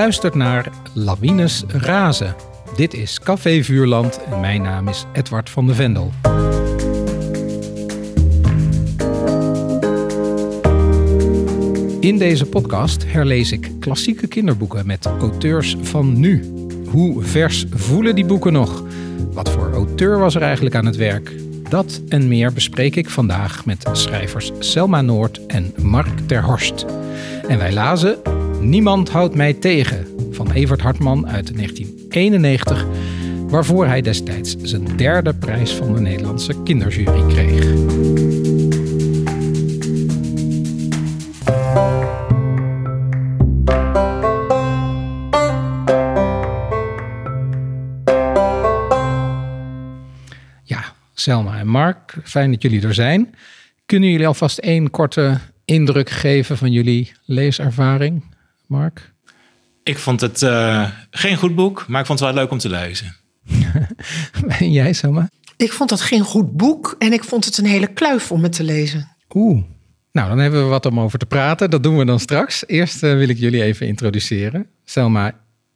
luistert naar Lawines Razen. Dit is Café Vuurland en mijn naam is Edward van de Vendel. In deze podcast herlees ik klassieke kinderboeken met auteurs van nu. Hoe vers voelen die boeken nog? Wat voor auteur was er eigenlijk aan het werk? Dat en meer bespreek ik vandaag met schrijvers Selma Noord en Mark ter Horst. En wij lazen Niemand houdt mij tegen van Evert Hartman uit 1991, waarvoor hij destijds zijn derde prijs van de Nederlandse kinderjury kreeg. Ja, Selma en Mark, fijn dat jullie er zijn. Kunnen jullie alvast één korte indruk geven van jullie leeservaring, Mark? Ik vond het uh, geen goed boek, maar ik vond het wel leuk om te lezen. en jij, Selma? Ik vond het geen goed boek en ik vond het een hele kluif om het te lezen. Oeh, nou dan hebben we wat om over te praten. Dat doen we dan straks. Eerst uh, wil ik jullie even introduceren. Selma,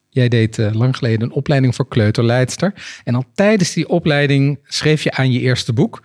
jij deed uh, lang geleden een opleiding voor kleuterleidster. En al tijdens die opleiding schreef je aan je eerste boek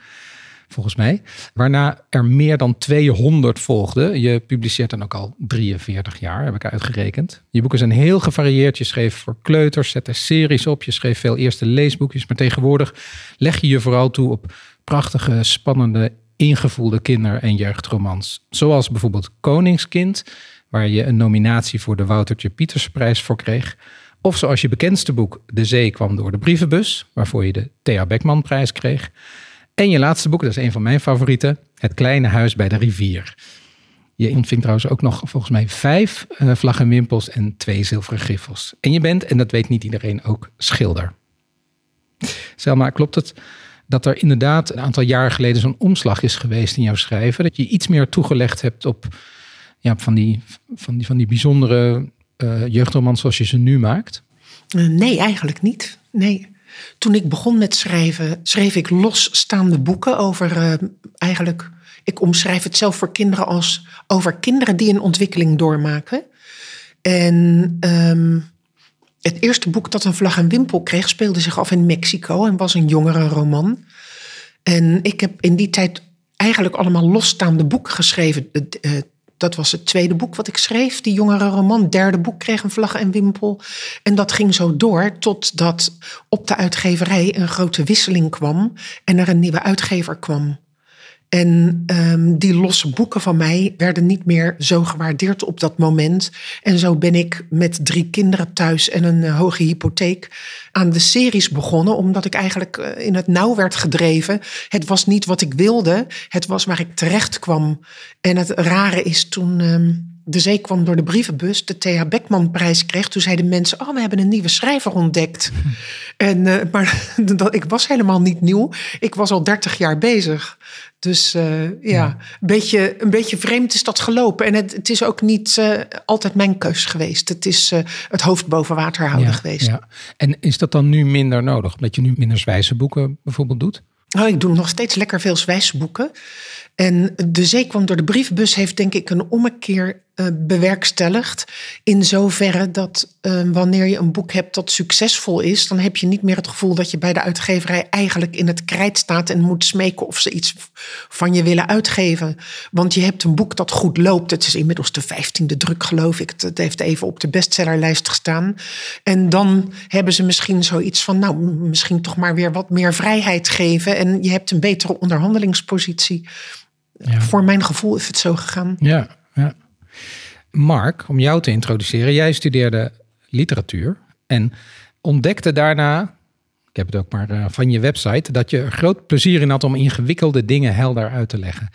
volgens mij. Waarna er meer dan 200 volgden. Je publiceert dan ook al 43 jaar, heb ik uitgerekend. Je boeken zijn heel gevarieerd. Je schreef voor kleuters, zette series op. Je schreef veel eerste leesboekjes. Maar tegenwoordig leg je je vooral toe op prachtige, spannende, ingevoelde kinder- en jeugdromans. Zoals bijvoorbeeld Koningskind, waar je een nominatie voor de Woutertje Pietersprijs voor kreeg. Of zoals je bekendste boek De Zee kwam door de brievenbus, waarvoor je de Thea Beckmanprijs kreeg. En je laatste boek, dat is een van mijn favorieten, Het Kleine Huis bij de Rivier. Je ontving trouwens ook nog volgens mij vijf uh, vlaggen en wimpels en twee zilveren griffels. En je bent, en dat weet niet iedereen, ook schilder. Selma, klopt het dat er inderdaad een aantal jaren geleden zo'n omslag is geweest in jouw schrijven? Dat je iets meer toegelegd hebt op ja, van, die, van, die, van die bijzondere uh, jeugdromans zoals je ze nu maakt? Uh, nee, eigenlijk niet. Nee. Toen ik begon met schrijven, schreef ik losstaande boeken over uh, eigenlijk. Ik omschrijf het zelf voor kinderen als over kinderen die een ontwikkeling doormaken. En um, het eerste boek dat een vlag en wimpel kreeg, speelde zich af in Mexico en was een jongere roman. En ik heb in die tijd eigenlijk allemaal losstaande boeken geschreven. Dat was het tweede boek wat ik schreef, die jongere roman. Derde boek kreeg een vlag en wimpel. En dat ging zo door totdat op de uitgeverij een grote wisseling kwam en er een nieuwe uitgever kwam. En um, die losse boeken van mij werden niet meer zo gewaardeerd op dat moment. En zo ben ik met drie kinderen thuis en een uh, hoge hypotheek aan de series begonnen, omdat ik eigenlijk uh, in het nauw werd gedreven. Het was niet wat ik wilde, het was waar ik terecht kwam. En het rare is toen. Um, de Zee kwam door de brievenbus, de Thea Beckman-prijs kreeg. Toen zeiden mensen, oh, we hebben een nieuwe schrijver ontdekt. en, uh, maar dat, ik was helemaal niet nieuw. Ik was al 30 jaar bezig. Dus uh, ja, ja, Een, beetje, een beetje vreemd is dat gelopen. En het, het is ook niet uh, altijd mijn keus geweest. Het is het hoofd boven water houden ja, geweest. Ja. En is dat dan nu minder nodig? Omdat je nu minder zwijze boeken bijvoorbeeld doet? Oh, ik doe nog steeds lekker veel zwijze boeken. En de zee kwam door de brievenbus heeft denk ik een ommekeer uh, bewerkstelligd. In zoverre dat uh, wanneer je een boek hebt dat succesvol is, dan heb je niet meer het gevoel dat je bij de uitgeverij eigenlijk in het krijt staat en moet smeken of ze iets van je willen uitgeven. Want je hebt een boek dat goed loopt. Het is inmiddels de vijftiende druk, geloof ik. Het heeft even op de bestsellerlijst gestaan. En dan hebben ze misschien zoiets van, nou, misschien toch maar weer wat meer vrijheid geven. En je hebt een betere onderhandelingspositie. Ja. Voor mijn gevoel is het zo gegaan. Ja, ja. Mark, om jou te introduceren. Jij studeerde literatuur en ontdekte daarna, ik heb het ook maar uh, van je website, dat je er groot plezier in had om ingewikkelde dingen helder uit te leggen.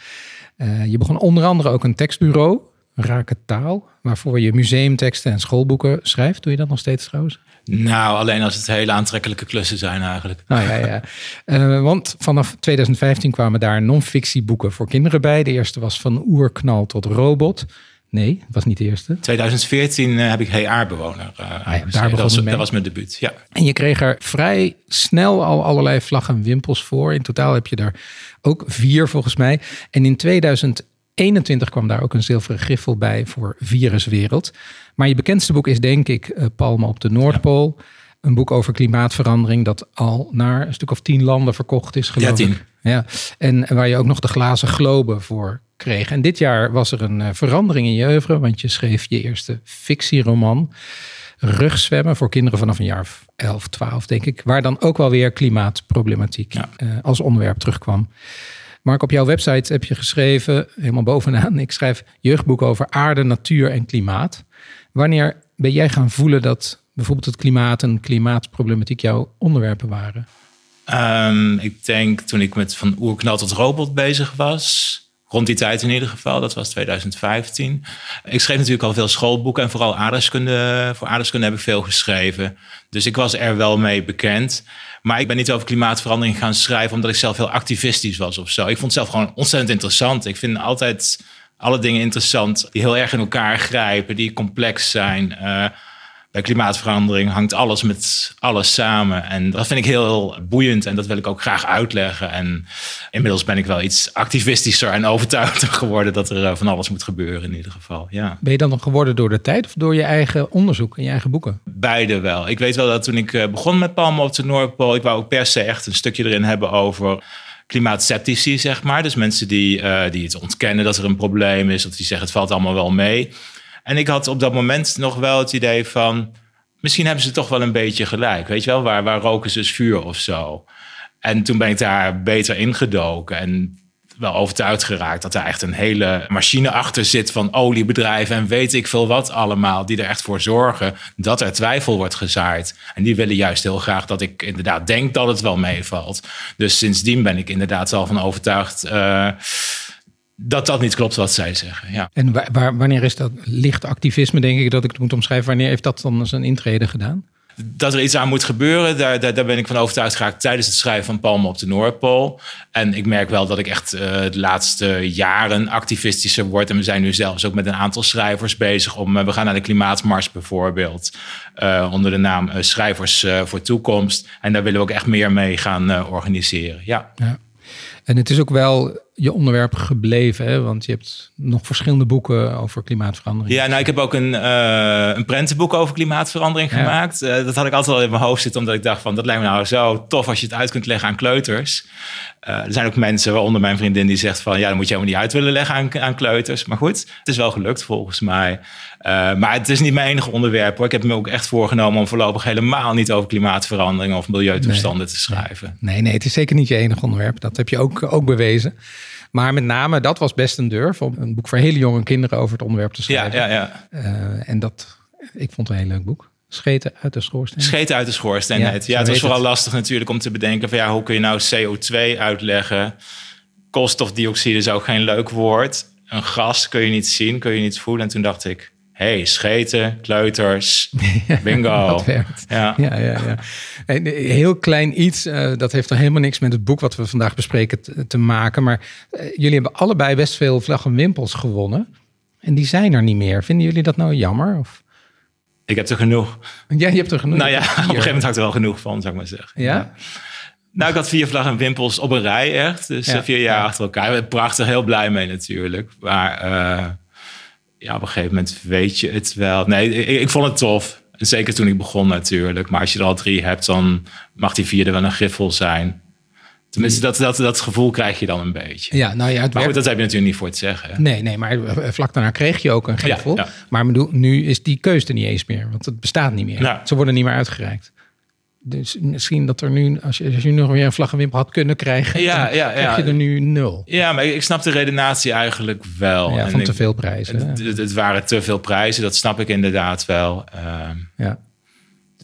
Uh, je begon onder andere ook een tekstbureau, Rake Taal, waarvoor je museumteksten en schoolboeken schrijft. Doe je dat nog steeds trouwens? Nou, alleen als het hele aantrekkelijke klussen zijn eigenlijk. Nou ja, ja. Uh, want vanaf 2015 kwamen daar non-fictieboeken voor kinderen bij. De eerste was van oerknal tot robot. Nee, het was niet de eerste. 2014 uh, heb ik Hey Aardbewoner uh, ah, ja, daar dat, was, dat was mijn debuut, ja. En je kreeg er vrij snel al allerlei vlaggen en wimpels voor. In totaal heb je er ook vier volgens mij. En in 2000 21 kwam daar ook een zilveren griffel bij voor Viruswereld. Maar je bekendste boek is denk ik uh, Palmen op de Noordpool. Een boek over klimaatverandering dat al naar een stuk of tien landen verkocht is geloof Ja, tien. ik. Ja, en waar je ook nog de glazen globe voor En dit jaar was er een uh, verandering in je oeuvre, want je schreef je eerste fictieroman rugzwemmen voor kinderen vanaf een jaar 11, 12, denk ik. Waar dan ook wel weer klimaatproblematiek Ja. uh, als onderwerp terugkwam. Mark, op jouw website heb je geschreven, helemaal bovenaan, ik schrijf jeugdboek over aarde, natuur en klimaat. Wanneer ben jij gaan voelen dat bijvoorbeeld het klimaat en klimaatproblematiek jouw onderwerpen waren? Um, ik denk toen ik met van oerknal tot robot bezig was. Rond die tijd in ieder geval, dat was 2015. Ik schreef natuurlijk al veel schoolboeken en vooral aardrijkskunde. Voor aardrijkskunde heb ik veel geschreven. Dus ik was er wel mee bekend. Maar ik ben niet over klimaatverandering gaan schrijven omdat ik zelf heel activistisch was of zo. Ik vond het zelf gewoon ontzettend interessant. Ik vind altijd alle dingen interessant die heel erg in elkaar grijpen, die complex zijn. Uh, bij klimaatverandering hangt alles met alles samen. En dat vind ik heel boeiend en dat wil ik ook graag uitleggen. En inmiddels ben ik wel iets activistischer en overtuigder geworden dat er eh, van alles moet gebeuren in ieder geval. Ja. Ben je dan nog geworden door de tijd of door je eigen onderzoek en je eigen boeken? Beide wel. Ik weet wel dat toen ik eh, begon met Palmen op de Noordpool, ik wou ook per se echt een stukje erin hebben over klimaatceptici, zeg maar. Dus mensen die, uh, die het ontkennen dat er een probleem is, of die zeggen het valt allemaal wel mee. En ik had op dat moment nog wel het idee van... misschien hebben ze toch wel een beetje gelijk. Weet je wel, waar, waar roken ze dus vuur of zo. En toen ben ik daar beter ingedoken en wel overtuigd geraakt... dat daar echt een hele machine achter zit van oliebedrijven... en weet ik veel wat allemaal, die er echt voor zorgen... dat er twijfel wordt gezaaid. En die willen juist heel graag dat ik inderdaad denk dat het wel meevalt. Dus sindsdien ben ik inderdaad al van overtuigd... Uh, dat dat niet klopt wat zij zeggen. Ja. En waar, waar, wanneer is dat licht activisme, denk ik, dat ik het moet omschrijven? Wanneer heeft dat dan zijn intrede gedaan? Dat er iets aan moet gebeuren, daar, daar, daar ben ik van overtuigd geraakt tijdens het schrijven van Palmen op de Noordpool. En ik merk wel dat ik echt uh, de laatste jaren activistischer word. En we zijn nu zelfs ook met een aantal schrijvers bezig om. Uh, we gaan naar de Klimaatmars bijvoorbeeld. Uh, onder de naam Schrijvers voor Toekomst. En daar willen we ook echt meer mee gaan organiseren. Ja. ja. En het is ook wel je onderwerp gebleven, hè? want je hebt nog verschillende boeken over klimaatverandering. Ja, nou, ik heb ook een, uh, een prentenboek over klimaatverandering ja. gemaakt. Uh, dat had ik altijd al in mijn hoofd zitten, omdat ik dacht van, dat lijkt me nou zo tof als je het uit kunt leggen aan kleuters. Uh, er zijn ook mensen, waaronder mijn vriendin, die zegt van, ja, dan moet je helemaal niet uit willen leggen aan, aan kleuters. Maar goed, het is wel gelukt volgens mij. Maar het is niet mijn enige onderwerp hoor. Ik heb me ook echt voorgenomen om voorlopig helemaal niet over klimaatverandering of milieutoestanden nee. te schrijven. Nee, nee, het is zeker niet je enige onderwerp. Dat heb je ook, ook bewezen. Maar met name, dat was best een durf om een boek voor hele jonge kinderen over het onderwerp te schrijven. Ja, ja, ja. Uh, en dat, ik vond het een heel leuk boek. Scheten uit de schoorsteen. Scheten uit de schoorsteen. Ja, ja het was vooral het. lastig natuurlijk om te bedenken van ja, hoe kun je nou CO2 uitleggen? Koolstofdioxide is ook geen leuk woord. Een gas kun je niet zien, kun je niet voelen. En toen dacht ik, hey, scheten, kleuters, bingo. dat werkt. Ja. Ja, ja, ja. En heel klein iets, uh, dat heeft er helemaal niks met het boek wat we vandaag bespreken te, te maken. Maar uh, jullie hebben allebei best veel vlag en wimpels gewonnen. En die zijn er niet meer. Vinden jullie dat nou jammer? Of? Ik heb er genoeg. Ja, je hebt er genoeg. Nou ja, op een gegeven moment had ik er wel genoeg van, zou ik maar zeggen. Ja? ja. Nou, ik had vier vlag en wimpels op een rij echt. Dus ja, vier jaar ja. achter elkaar. Ik ben prachtig, heel blij mee natuurlijk. Maar... Uh, ja, op een gegeven moment weet je het wel. Nee, ik, ik, vond het tof. Zeker toen ik begon natuurlijk. Maar als je er al drie hebt, dan mag die vierde wel een griffel zijn. Tenminste, dat, dat, dat gevoel krijg je dan een beetje. Ja, nou ja, het maar goed, dat heb je natuurlijk niet voor te zeggen. Nee, nee, maar vlak daarna kreeg je ook een griffel. Ja, ja. Maar nu is die keuze er niet eens meer. Want het bestaat niet meer. Ja. Ze worden niet meer uitgereikt. Dus misschien dat er nu, als je, als je nog weer een vlag en wimpel had kunnen krijgen, ja, ja, ja. krijg je er nu nul. Ja, maar ik snap de redenatie eigenlijk wel. Ja, van te veel prijzen. Het, het, het, waren te veel prijzen, dat snap ik inderdaad wel. Uh, ja.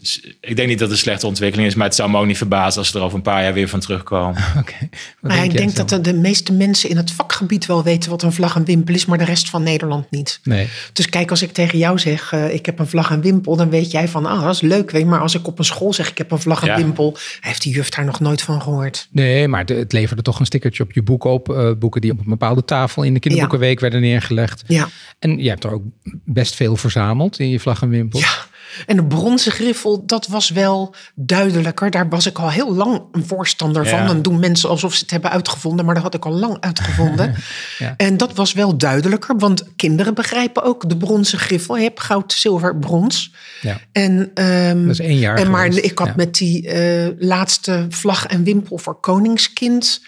Dus ik denk niet dat het een slechte ontwikkeling is, maar het zou me ook niet verbazen als ze er over een paar jaar weer van terugkomen. Oké. Okay. Maar denk ik denk dat de, de, meeste mensen in het vakgebied wel weten wat een vlag en wimpel is, maar de rest van Nederland niet. Nee. Dus kijk, als ik tegen jou zeg, uh, ik heb een vlag en wimpel, dan weet jij van, ah, dat is leuk. Weet, maar als ik op een school zeg, ik heb een vlag en ja. wimpel, heeft die juf daar nog nooit van gehoord. Nee, maar de, het leverde toch een stickertje op je boek op. Uh, boeken die op een bepaalde tafel in de kinderboekenweek ja. werden neergelegd. Ja. En je hebt er ook best veel verzameld in je vlag en wimpel. Ja. En de bronzen griffel, dat was wel duidelijker. Daar was ik al heel lang een voorstander van. Ja. Dan doen mensen alsof ze het hebben uitgevonden, maar dat had ik al lang uitgevonden. Ja. En dat was wel duidelijker, want kinderen begrijpen ook de bronzen griffel. Je hebt goud, zilver, brons. Ja. En, ehm, Dat is één jaar En maar ik had met die eh, laatste vlag en wimpel voor Koningskind.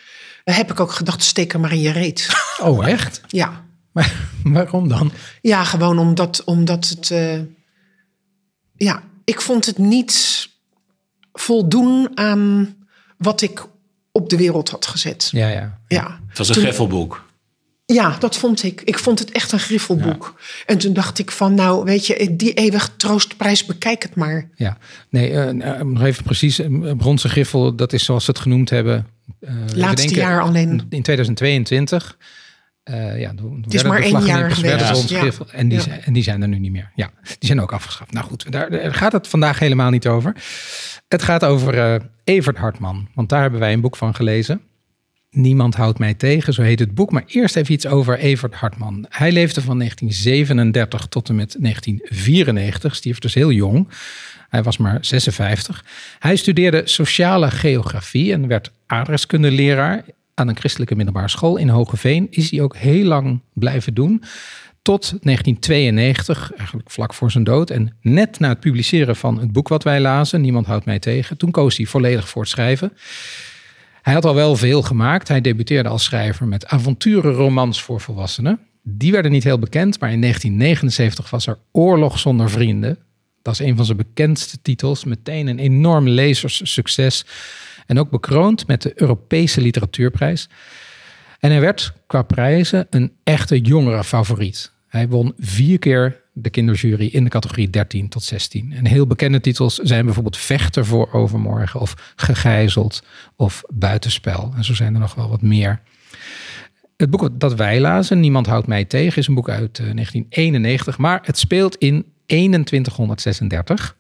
eh, heb ik ook gedacht, steek er maar in je reet. Oh, echt? ja. Maar waarom dan? ja, gewoon omdat, omdat het. eh, ja, ik vond het niet voldoen aan wat ik op de wereld had gezet. Ja, ja. Ja. Het was een Toen- griffelboek. Ja, dat vond ik. Ik vond het echt een griffelboek. En toen dacht ik van, nou, weet je, die eeuwig troostprijs, bekijk het maar. Ja, nee, eh, eh, nog even precies. eh, Bronzen griffel, dat is zoals ze het genoemd hebben. eh, Laatste denken, jaar alleen. In 2022. Eh ja, toen is maar één jaar geweest, ja. En, die Ja. en die zijn er nu niet meer. Ja, die zijn ook afgeschaft. Nou goed, daar, daar gaat het vandaag helemaal niet over. Het gaat over eh, Evert Hartman. Want daar hebben wij een boek van gelezen. Niemand houdt mij tegen, zo heet het boek. Maar eerst even iets over Evert Hartman. Hij leefde van 1937 tot en met 1994, stierf dus heel jong. Hij was maar 56. Hij studeerde sociale geografie en werd aardrijkskundeleraar aan een christelijke middelbare school in Hogeveen. Is hij ook heel lang blijven doen. Tot 1992, eigenlijk vlak voor zijn dood. En net na het publiceren van het boek wat wij lazen, Niemand houdt mij tegen, toen koos hij volledig voor het schrijven. Hij had al wel veel gemaakt. Hij debuteerde als schrijver met avonturenromans voor volwassenen. Die werden niet heel bekend, maar in 1979 was er Oorlog zonder vrienden. Dat is een van zijn bekendste titels. Meteen een enorm lezerssucces. En ook bekroond met de Europese Literatuurprijs. En hij werd qua prijzen een echte jongere favoriet. Hij won vier keer de kinderjury in de categorie 13 tot 16. En heel bekende titels zijn bijvoorbeeld Vechten voor Overmorgen of Gegijzeld of Buitenspel. En zo zijn er nog wel wat meer. Het boek dat wij lazen, Niemand houdt mij tegen, is een boek uit eh, 1991, maar het speelt in 2136.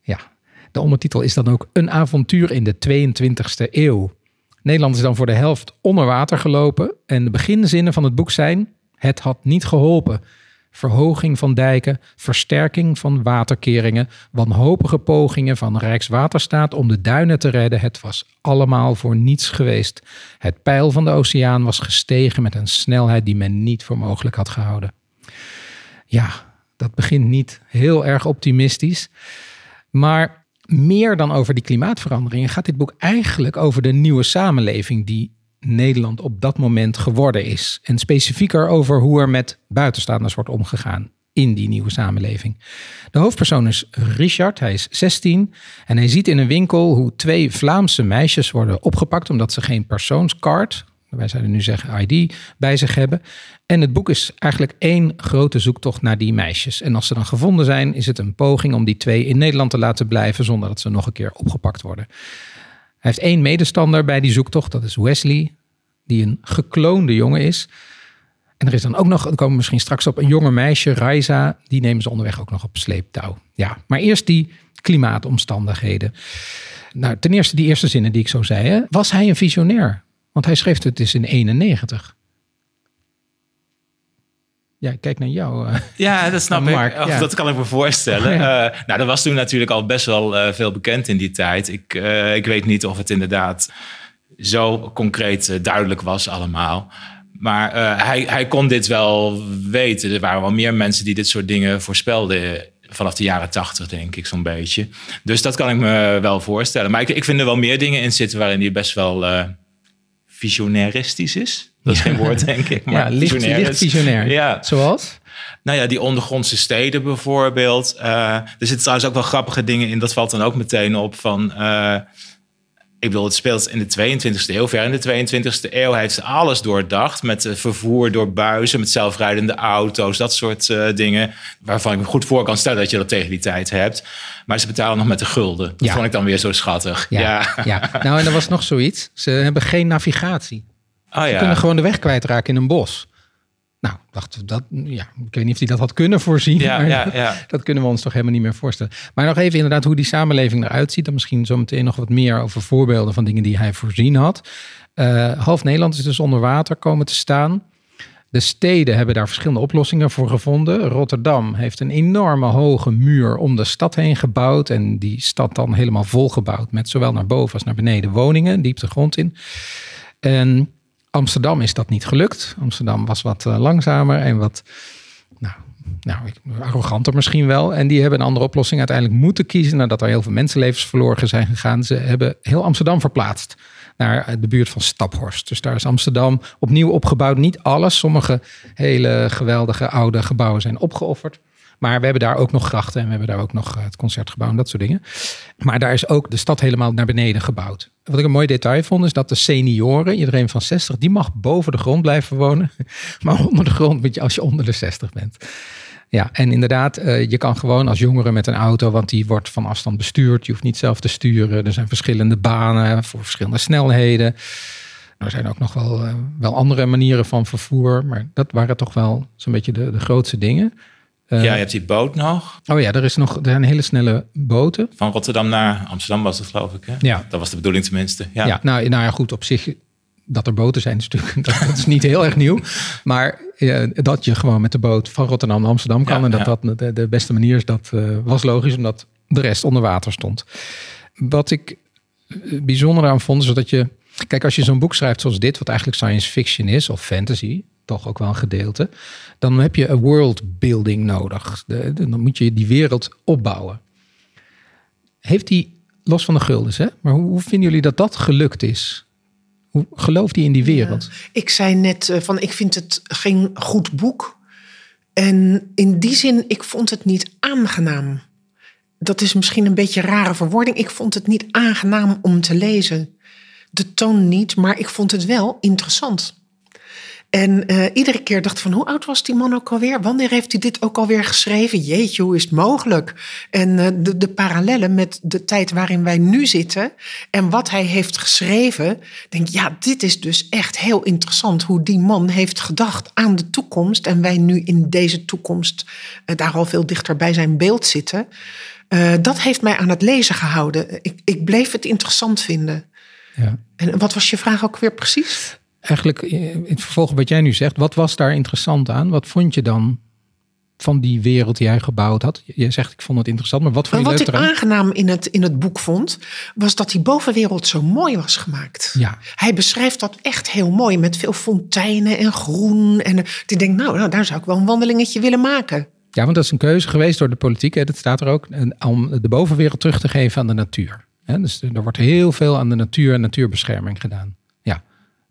Ja, de ondertitel is dan ook Een avontuur in de 22e eeuw. Nederland is dan voor de helft onder water gelopen en de beginzinnen van het boek zijn: Het had niet geholpen. Verhoging van dijken, versterking van waterkeringen, wanhopige pogingen van Rijkswaterstaat om de duinen te redden. Het was allemaal voor niets geweest. Het peil van de oceaan was gestegen met een snelheid die men niet voor mogelijk had gehouden. Ja, dat begint niet heel erg optimistisch. Maar meer dan over die klimaatveranderingen gaat dit boek eigenlijk over de nieuwe samenleving die Nederland op dat moment geworden is. En specifieker over hoe er met buitenstaanders wordt omgegaan in die nieuwe samenleving. De hoofdpersoon is Richard, hij is 16 en hij ziet in een winkel hoe twee Vlaamse meisjes worden opgepakt omdat ze geen persoonskaart, wij zouden nu zeggen ID, bij zich hebben. En het boek is eigenlijk één grote zoektocht naar die meisjes. En als ze dan gevonden zijn, is het een poging om die twee in Nederland te laten blijven zonder dat ze nog een keer opgepakt worden. Hij heeft één medestander bij die zoektocht, dat is Wesley, die een gekloonde jongen is. En er is dan ook nog, daar komen we misschien straks op, een jonge meisje, Raisa, die nemen ze onderweg ook nog op sleeptouw. Ja, maar eerst die klimaatomstandigheden. Nou, ten eerste die eerste zinnen die ik zo zei. Hè. Was hij een visionair? Want hij schreef het dus in 91. Ja, ik kijk naar jou. eh. Ja, dat snap ik. Ja. Dat kan ik me voorstellen. Ja. Eh, nou, er was toen natuurlijk al best wel eh, veel bekend in die tijd. Ik, ik weet niet of het inderdaad zo concreet duidelijk was allemaal. Maar hij, hij kon dit wel weten. Er waren wel meer mensen die dit soort dingen voorspelden. Vanaf de jaren tachtig, denk ik, zo'n beetje. Dus dat kan ik me wel voorstellen. Maar ik, ik vind er wel meer dingen in zitten waarin hij best wel visionaristisch is. Dat is geen woord, denk ik. Maar ja, licht, visionair licht visionair. Ja. Zoals? Nou ja, die ondergrondse steden bijvoorbeeld. Eh, er zitten trouwens ook wel grappige dingen in. Dat valt dan ook meteen op van... eh, ik bedoel, het speelt in de 22e eeuw. Ver in de 22e eeuw heeft ze alles doordacht. Met eh, vervoer door buizen, met zelfrijdende auto's. Dat soort eh, dingen. Waarvan ik me goed voor kan stellen dat je dat tegen die tijd hebt. Maar ze betalen nog met de gulden. Dat Ja. vond ik dan weer zo schattig. Ja, Ja. ja. Nou, en er was nog zoiets. Ze hebben geen navigatie. Oh Ze kunnen gewoon de weg kwijtraken in een bos. Nou, dachten we dat, ja, ik weet niet of hij dat had kunnen voorzien. Ja, maar ja, ja. Dat kunnen we ons toch helemaal niet meer voorstellen. Maar nog even inderdaad hoe die samenleving eruit ziet. Dan misschien zo meteen nog wat meer over voorbeelden van dingen die hij voorzien had. Eh, half Nederland is dus onder water komen te staan. De steden hebben daar verschillende oplossingen voor gevonden. Rotterdam heeft een enorme hoge muur om de stad heen gebouwd. En die stad dan helemaal volgebouwd met zowel naar boven als naar beneden woningen, diep de grond in. En Amsterdam is dat niet gelukt. Amsterdam was wat eh, langzamer en wat nou, nou, arroganter misschien wel. En die hebben een andere oplossing uiteindelijk moeten kiezen nadat er heel veel mensenlevens verloren zijn gegaan. Ze hebben heel Amsterdam verplaatst naar de buurt van Staphorst. Dus daar is Amsterdam opnieuw opgebouwd. Niet alles, sommige hele geweldige oude gebouwen zijn opgeofferd. Maar we hebben daar ook nog grachten en we hebben daar ook nog eh, het concertgebouw en dat soort dingen. Maar daar is ook de stad helemaal naar beneden gebouwd. Wat ik een mooi detail vond, is dat de senioren, iedereen van 60, die mag boven de grond blijven wonen. Maar onder de grond moet je als je onder de 60 bent. Ja, en inderdaad, uh, je kan gewoon als jongere met een auto, want die wordt van afstand bestuurd. Je hoeft niet zelf te sturen. Er zijn verschillende banen voor verschillende snelheden. Er zijn ook nog wel, uh, wel andere manieren van vervoer, maar dat waren toch wel zo'n beetje de, de grootste dingen. Uh, ja, je hebt die boot nog. Oh ja, er, is nog, er zijn hele snelle boten. Van Rotterdam naar Amsterdam was het, geloof ik. Hè? Ja. Dat was de bedoeling tenminste. Ja, ja nou, nou ja, goed, op zich dat er boten zijn, is natuurlijk dat, dat is niet heel erg nieuw. Maar uh, dat je gewoon met de boot van Rotterdam naar Amsterdam kan. Ja, en dat ja. dat de, de, beste manier is, dat uh, was logisch, omdat de rest onder water stond. Wat ik bijzonder aan vond, is dat je. Kijk, als je zo'n boek schrijft zoals dit, wat eigenlijk science fiction is, of fantasy, toch ook wel een gedeelte, dan heb je een world building nodig. De, de, dan moet je die wereld opbouwen. Heeft die, los van de guldens, hè? Maar hoe, hoe vinden jullie dat dat gelukt is? Hoe gelooft hij in die wereld? Ja, ik zei net uh, van ik vind het geen goed boek. En in die zin, ik vond het niet aangenaam. Dat is misschien een beetje een rare verwoording. Ik vond het niet aangenaam om te lezen. De toon niet, maar ik vond het wel interessant. En uh, iedere keer dacht van hoe oud was die man ook alweer? Wanneer heeft hij dit ook alweer geschreven? Jeetje, hoe is het mogelijk? En uh, de, de parallellen met de tijd waarin wij nu zitten en wat hij heeft geschreven, denk ja, dit is dus echt heel interessant hoe die man heeft gedacht aan de toekomst en wij nu in deze toekomst uh, daar al veel dichter bij zijn beeld zitten. dat heeft mij aan het lezen gehouden. Ik, ik bleef het interessant vinden. Ja. En wat was je vraag ook weer precies? Eigenlijk in het vervolg wat jij nu zegt, wat was daar interessant aan? Wat vond je dan van die wereld die hij gebouwd had? Je zegt ik vond het interessant, maar wat vond je wat ik eraan? aangenaam in het, in het boek vond, was dat die bovenwereld zo mooi was gemaakt. Ja. Hij beschrijft dat echt heel mooi met veel fonteinen en groen. En die denkt, nou, nou, daar zou ik wel een wandelingetje willen maken. Ja, want dat is een keuze geweest door de politiek. Hè. Dat staat er ook om de bovenwereld terug te geven aan de natuur. Dus er wordt heel veel aan de natuur en natuurbescherming gedaan.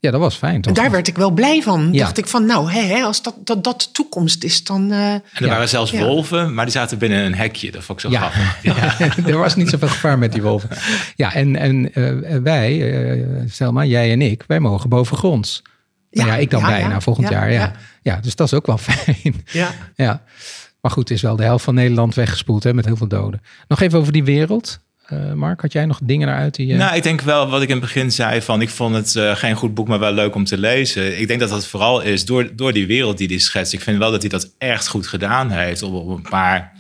Ja, dat was fijn. Toch? En daar werd ik wel blij van. Ja. Dacht ik van, nou, hè, hè, als dat, dat, dat de toekomst is, dan. Uh, en er ja. waren zelfs wolven, maar die zaten binnen een hekje. Dat vond ik zo ja. grappig. er was niet zoveel gevaar met die wolven. Ja, en, en uh, wij, uh, Selma, jij en ik, wij mogen bovengronds. Ja, ja ik dan bijna volgend jaar. Ja. Ja. dus dat is ook wel fijn. Ja. ja. Maar goed, het is wel de helft van Nederland weggespoeld hè, met heel veel doden. Nog even over die wereld. Uh, Mark, had jij nog dingen eruit die je... Nou, ik denk wel wat ik in het begin zei van... ik vond het uh, geen goed boek, maar wel leuk om te lezen. Ik denk dat dat vooral is door, door die wereld die hij schetst. Ik vind wel dat hij dat echt goed gedaan heeft. Op, op een paar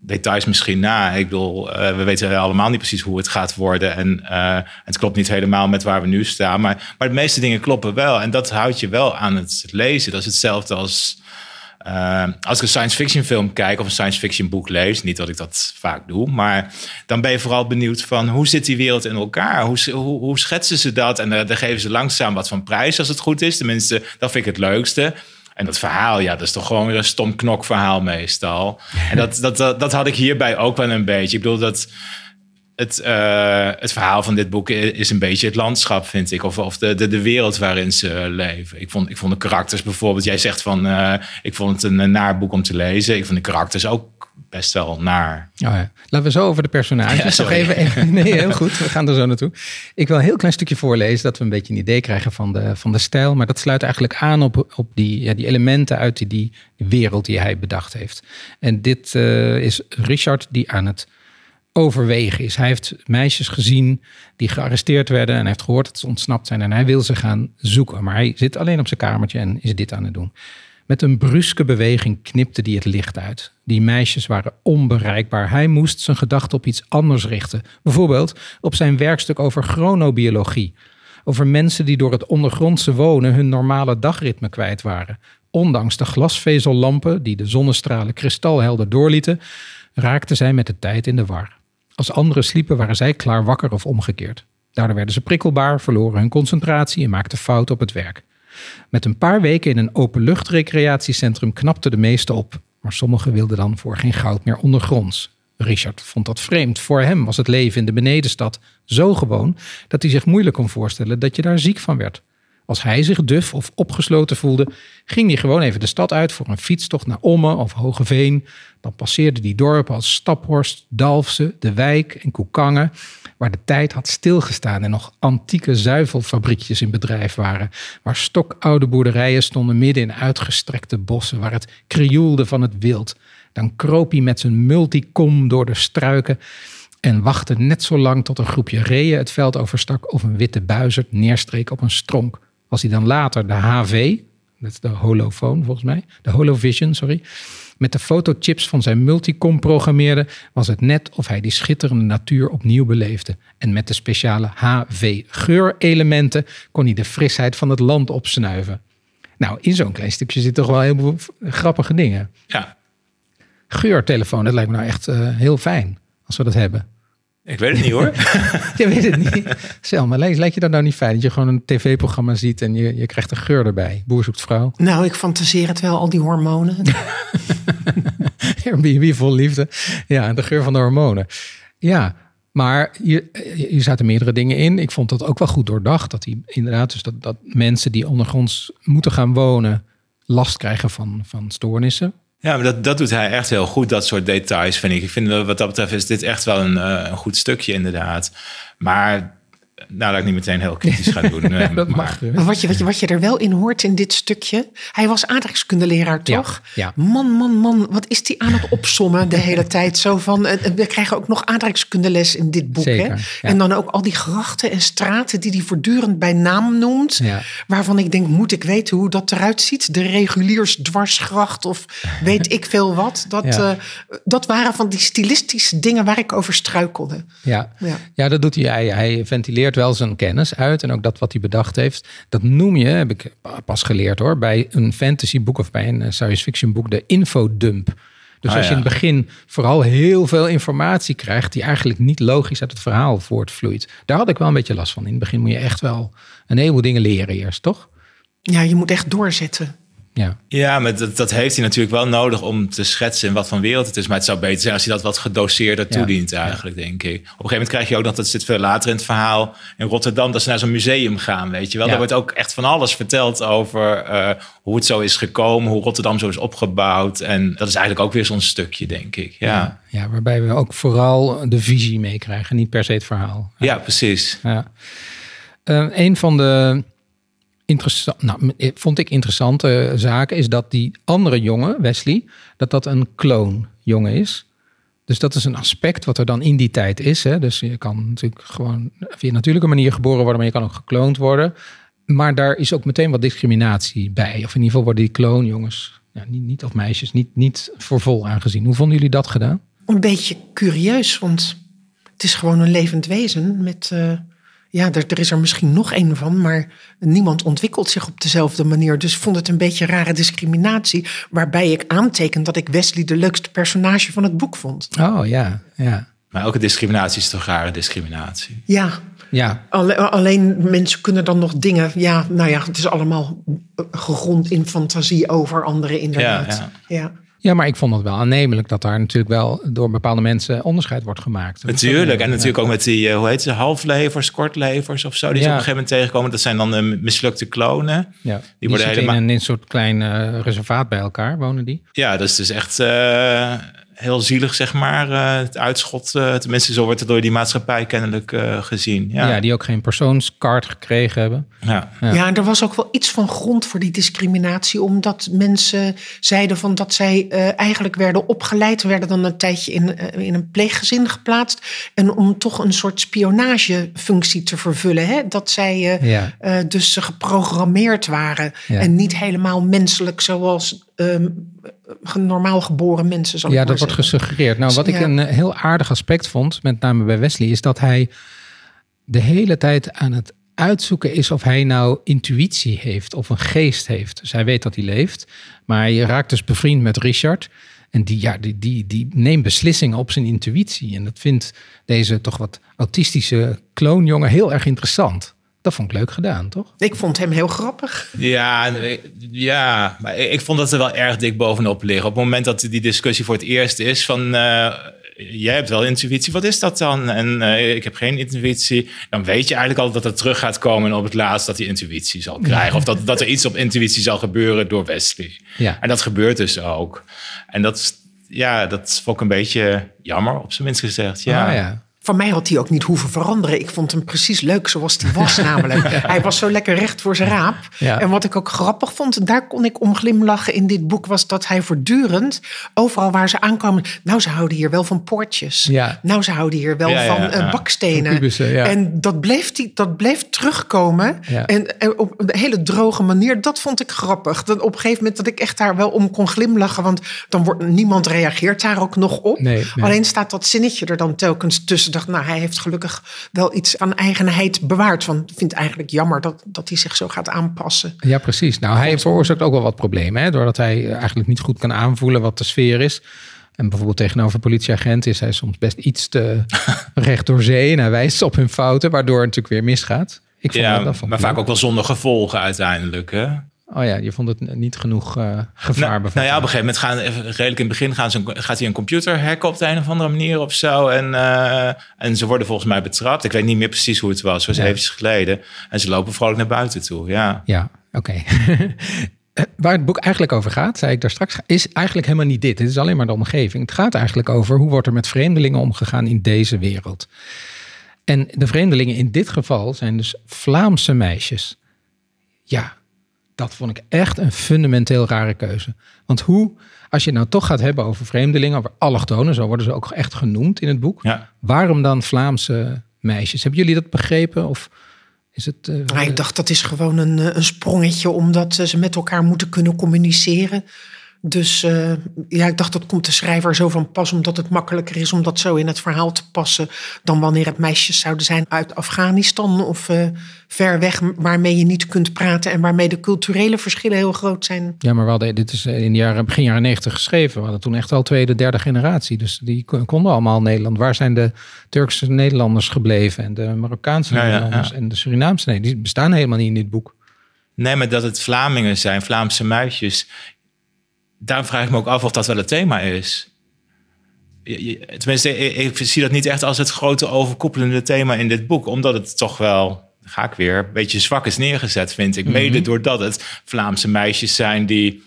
details misschien na. Ik bedoel, we weten allemaal niet precies hoe het gaat worden. En het klopt niet helemaal met waar we nu staan. Maar, maar de meeste dingen kloppen wel. En dat houdt je wel aan het lezen. Dat is hetzelfde als... Uh, als ik een science fiction film kijk of een science fiction boek lees, niet dat ik dat vaak doe, maar dan ben je vooral benieuwd van hoe zit die wereld in elkaar? Hoe, hoe, schetsen ze dat? En uh, dan geven ze langzaam wat van prijs als het goed is. Tenminste, dat vind ik het leukste. En dat verhaal, ja, dat is toch gewoon weer een stom knokverhaal meestal. En dat, dat, dat had ik hierbij ook wel een beetje. Ik bedoel, dat het, uh, het verhaal van dit boek is een beetje het landschap, vind ik. Of, of de, de, de wereld waarin ze leven. Ik vond, ik vond de karakters bijvoorbeeld... Jij zegt van, uh, ik vond het een, naar boek om te lezen. Ik vond de karakters ook best wel naar. Oh ja. Laten we zo over de personages. Ja, nog even, even, nee, heel goed. We gaan er zo naartoe. Ik wil een heel klein stukje voorlezen, dat we een beetje een idee krijgen van de, van de stijl. Maar dat sluit eigenlijk aan op, op die, ja, die elementen uit die, die wereld die hij bedacht heeft. En dit uh, is Richard die aan het overwegen is. Hij heeft meisjes gezien die gearresteerd werden en heeft gehoord dat ze ontsnapt zijn en hij wil ze gaan zoeken. Maar hij zit alleen op zijn kamertje en is dit aan het doen. Met een bruske beweging knipte hij het licht uit. Die meisjes waren onbereikbaar. Hij moest zijn gedachten op iets anders richten. Bijvoorbeeld op zijn werkstuk over chronobiologie. Over mensen die door het ondergrondse wonen hun normale dagritme kwijt waren. Ondanks de glasvezellampen die de zonnestralen kristalhelder doorlieten, raakten zij met de tijd in de war. Als anderen sliepen, waren zij klaar wakker of omgekeerd. Daardoor werden ze prikkelbaar, verloren hun concentratie en maakten fouten op het werk. Met een paar weken in een openluchtrecreatiecentrum knapte de meeste op, maar sommigen wilden dan voor geen goud meer ondergronds. Richard vond dat vreemd. Voor hem was het leven in de benedenstad zo gewoon dat hij zich moeilijk kon voorstellen dat je daar ziek van werd. Als hij zich duf of opgesloten voelde, ging hij gewoon even de stad uit voor een fietstocht naar Ommen of Hogeveen. Dan passeerde die dorpen als Staphorst, Dalfsen, De Wijk en Koekangen, waar de tijd had stilgestaan en nog antieke zuivelfabriekjes in bedrijf waren, waar stokoude boerderijen stonden midden in uitgestrekte bossen, waar het krioelde van het wild. Dan kroop hij met zijn multicom door de struiken en wachtte net zo lang tot een groepje reeën het veld overstak of een witte buizerd neerstreek op een stronk. Als hij dan later de HV, dat is de holofoon volgens mij, de holovision, sorry, met de fotochips van zijn multicom programmeerde, was het net of hij die schitterende natuur opnieuw beleefde. En met de speciale HV-geurelementen kon hij de frisheid van het land opsnuiven. Nou, in zo'n klein stukje zitten toch wel heel veel grappige dingen. Ja, Geurtelefoon, dat lijkt me nou echt uh, heel fijn als we dat hebben. Ik weet het niet hoor. je weet het niet. Selma, lijkt, lijkt je dat nou niet fijn? Dat je gewoon een tv-programma ziet en je, je krijgt een geur erbij. Boer zoekt vrouw. Nou, ik fantaseer het wel, al die hormonen. Airbnb vol liefde. Ja, de geur van de hormonen. Ja, maar hier, hier zaten meerdere dingen in. Ik vond dat ook wel goed doordacht. Dat die inderdaad, dus dat, dat mensen die ondergronds moeten gaan wonen, last krijgen van, van stoornissen. Ja, maar dat, dat doet hij echt heel goed, dat soort details, vind ik. Ik vind wat dat betreft is dit echt wel een, uh, een goed stukje, inderdaad. Maar nou, dat ik niet meteen heel kritisch ga doen. ja, dat maar. mag. Maar wat je, wat, je, wat je er wel in hoort in dit stukje. Hij was aardrijkskundeleraar, toch? Ja, Man, man, man. Wat is die aan het opsommen de hele tijd? Zo van, we krijgen ook nog aardrijkskundeles in dit boek. Zeker, hè? ja. En dan ook al die grachten en straten die hij voortdurend bij naam noemt. Ja. Waarvan ik denk, moet ik weten hoe dat eruit ziet? De reguliersdwarsgracht of weet ik veel wat. Dat, Ja. eh, dat waren van die stilistische dingen waar ik over struikelde. Ja. Ja. Ja, dat doet hij. hij. Hij ventileert wel zijn kennis uit en ook dat wat hij bedacht heeft. Dat noem je, heb ik pas geleerd hoor, bij een fantasyboek of bij een eh, science fiction boek, de infodump. Dus Ah, als je ja. in het begin vooral heel veel informatie krijgt die eigenlijk niet logisch uit het verhaal voortvloeit. Daar had ik wel een beetje last van. In het begin moet je echt wel een heleboel dingen leren eerst, toch? Ja, je moet echt doorzetten. Ja. Ja, maar dat, dat heeft hij natuurlijk wel nodig om te schetsen in wat voor wereld het is. Maar het zou beter zijn als hij dat wat gedoseerder Ja. toedient eigenlijk, denk ik. Op een gegeven moment krijg je ook nog, dat zit veel later in het verhaal, in Rotterdam, dat ze naar zo'n museum gaan, weet je wel. Ja. Daar wordt ook echt van alles verteld over eh, hoe het zo is gekomen, hoe Rotterdam zo is opgebouwd. En dat is eigenlijk ook weer zo'n stukje, denk ik. Ja, ja. ja, waarbij we ook vooral de visie meekrijgen, niet per se het verhaal. precies. Ja. Eh, een van de interessant, nou, vond ik interessante zaken is dat die andere jongen, Wesley, dat dat een kloonjongen is. Dus dat is een aspect wat er dan in die tijd is. Hè. Dus je kan natuurlijk gewoon via natuurlijke manier geboren worden, maar je kan ook gekloond worden. Maar daar is ook meteen wat discriminatie bij. Of in ieder geval worden die kloonjongens, ja, niet, niet of meisjes, niet, niet voor vol aangezien. Hoe vonden jullie dat gedaan? Een beetje curieus, want het is gewoon een levend wezen met... eh, ja, er, er is er misschien nog één van, maar niemand ontwikkelt zich op dezelfde manier. Dus vond het een beetje rare discriminatie. Waarbij ik aanteken dat ik Wesley de leukste personage van het boek vond. Oh ja, ja. Maar elke discriminatie is toch rare discriminatie? Ja, Ja, alle- alleen mensen kunnen dan nog dingen. Ja, nou ja, het is allemaal gegrond in fantasie over anderen, inderdaad. Ja, ja. Ja, maar ik vond het wel aannemelijk dat daar natuurlijk wel door bepaalde mensen onderscheid wordt gemaakt. Natuurlijk. En Ja. natuurlijk ook met die, eh, hoe heet ze, halflevers, kortlevers of zo. Die ze Ja. op een gegeven moment tegenkomen. Dat zijn dan eh, mislukte klonen. Ja, die, worden helemaal- in een, soort klein eh, reservaat bij elkaar, wonen die. Ja, dat is dus echt eh, heel zielig, zeg maar. eh, het uitschot, eh, tenminste zo wordt het door die maatschappij kennelijk eh, gezien. Ja. Ja, die ook geen persoonskaart gekregen hebben. ja. Ja. Ja. en er was ook wel iets van grond voor die discriminatie, omdat mensen zeiden van dat zij eh, eigenlijk werden opgeleid, werden dan een tijdje in, in een pleeggezin geplaatst. En om toch een soort spionagefunctie te vervullen. Hè? Dat zij eh, Ja. eh, dus geprogrammeerd waren Ja. en niet helemaal menselijk zoals ehm, normaal geboren mensen. Zal Ja, dat wordt gesuggereerd. Nou, wat ik een eh, heel aardig aspect vond, met name bij Wesley, is dat hij de hele tijd aan het uitzoeken is of hij nou intuïtie heeft of een geest heeft. Dus hij weet dat hij leeft. Maar je raakt dus bevriend met Richard. En die, ja, die, die, die neemt beslissingen op zijn intuïtie. En dat vindt deze toch wat autistische kloonjongen heel erg interessant. Dat vond ik leuk gedaan, toch? Ik vond hem heel grappig. Ja, ja maar ik vond dat er wel erg dik bovenop liggen. Op het moment dat die discussie voor het eerst is van... Uh, jij hebt wel intuïtie, wat is dat dan? En uh, ik heb geen intuïtie. Dan weet je eigenlijk al dat het terug gaat komen op het laatst dat hij intuïtie zal krijgen. Of dat, dat er iets op intuïtie zal gebeuren door Wesley. Ja. En dat gebeurt dus ook. En dat, ja, dat vond ik een beetje jammer, op zijn minst gezegd. Ja. Ah, ja. Van mij had hij ook niet hoeven veranderen. Ik vond hem precies leuk zoals hij was namelijk. Hij was zo lekker recht voor zijn raap. Ja. En wat ik ook grappig vond, daar kon ik om glimlachen in dit boek... was dat hij voortdurend, overal waar ze aankwamen... nou, ze houden hier wel van poortjes. Ja. Nou, ze houden hier wel van eh, bakstenen. Kubussen. En dat bleef, die, dat bleef terugkomen. En, en op een hele droge manier. Dat vond ik grappig. Dat op een gegeven moment dat ik echt daar wel om kon glimlachen. Want dan wordt niemand reageert daar ook nog op. Nee, nee. Alleen staat dat zinnetje er dan telkens tussen. Dacht, nou, hij heeft gelukkig wel iets aan eigenheid bewaard. Want ik vind het eigenlijk jammer dat, dat hij zich zo gaat aanpassen. Ja, precies. Nou, hij veroorzaakt ook wel wat problemen. Hè? Doordat hij eigenlijk niet goed kan aanvoelen wat de sfeer is. En bijvoorbeeld tegenover politieagenten is hij soms best iets te recht door zee. En hij wijst op hun fouten, waardoor het natuurlijk weer misgaat. Ik vond Ja, dat, maar vaak ook wel zonder gevolgen uiteindelijk. Hè? Oh ja, je vond het niet genoeg eh, gevaar Nou, nou ja, op een gegeven moment gaan, even redelijk in het begin gaan ze, gaat hij een computer hacken op de een of andere manier of zo. En, eh, en ze worden volgens mij betrapt. Ik weet niet meer precies hoe het was, was Ja. eventjes geleden. En ze lopen vrolijk naar buiten toe, ja. Ja, oké. Waar het boek eigenlijk over gaat, zei ik daar straks, is eigenlijk helemaal niet dit. Het is alleen maar de omgeving. Het gaat eigenlijk over hoe wordt er met vreemdelingen omgegaan in deze wereld. En de vreemdelingen in dit geval zijn dus Vlaamse meisjes. Ja, dat vond ik echt een fundamenteel rare keuze. Want hoe, als je het nou toch gaat hebben over vreemdelingen, over allochtonen, zo worden ze ook echt genoemd in het boek. ja. Waarom dan Vlaamse meisjes? Hebben jullie dat begrepen? Of is het. eh, Maar ik dacht, dat is gewoon een, eh, een sprongetje... omdat ze met elkaar moeten kunnen communiceren. Dus eh, ja, ik dacht, dat komt de schrijver zo van pas... omdat het makkelijker is om dat zo in het verhaal te passen... dan wanneer het meisjes zouden zijn uit Afghanistan... of eh, ver weg, waarmee je niet kunt praten... en waarmee de culturele verschillen heel groot zijn. Ja, maar we hadden, dit is in de jaren, begin jaren 90 geschreven. We hadden toen echt al tweede, derde generatie. Dus die kon- konden allemaal Nederland. Waar zijn de Turkse Nederlanders gebleven? En de Marokkaanse Ja, Nederlanders ja. en de Surinaamse Nederlanders? Die bestaan helemaal niet in dit boek. Nee, maar dat het Vlamingen zijn, Vlaamse meisjes. Daar vraag ik me ook af of dat wel het thema is. Je- je- Tenminste, ik, ik zie dat niet echt als het grote overkoepelende thema in dit boek. Omdat het toch wel, ga ik weer, een beetje zwak is neergezet, vind ik. Mede doordat het Vlaamse meisjes zijn die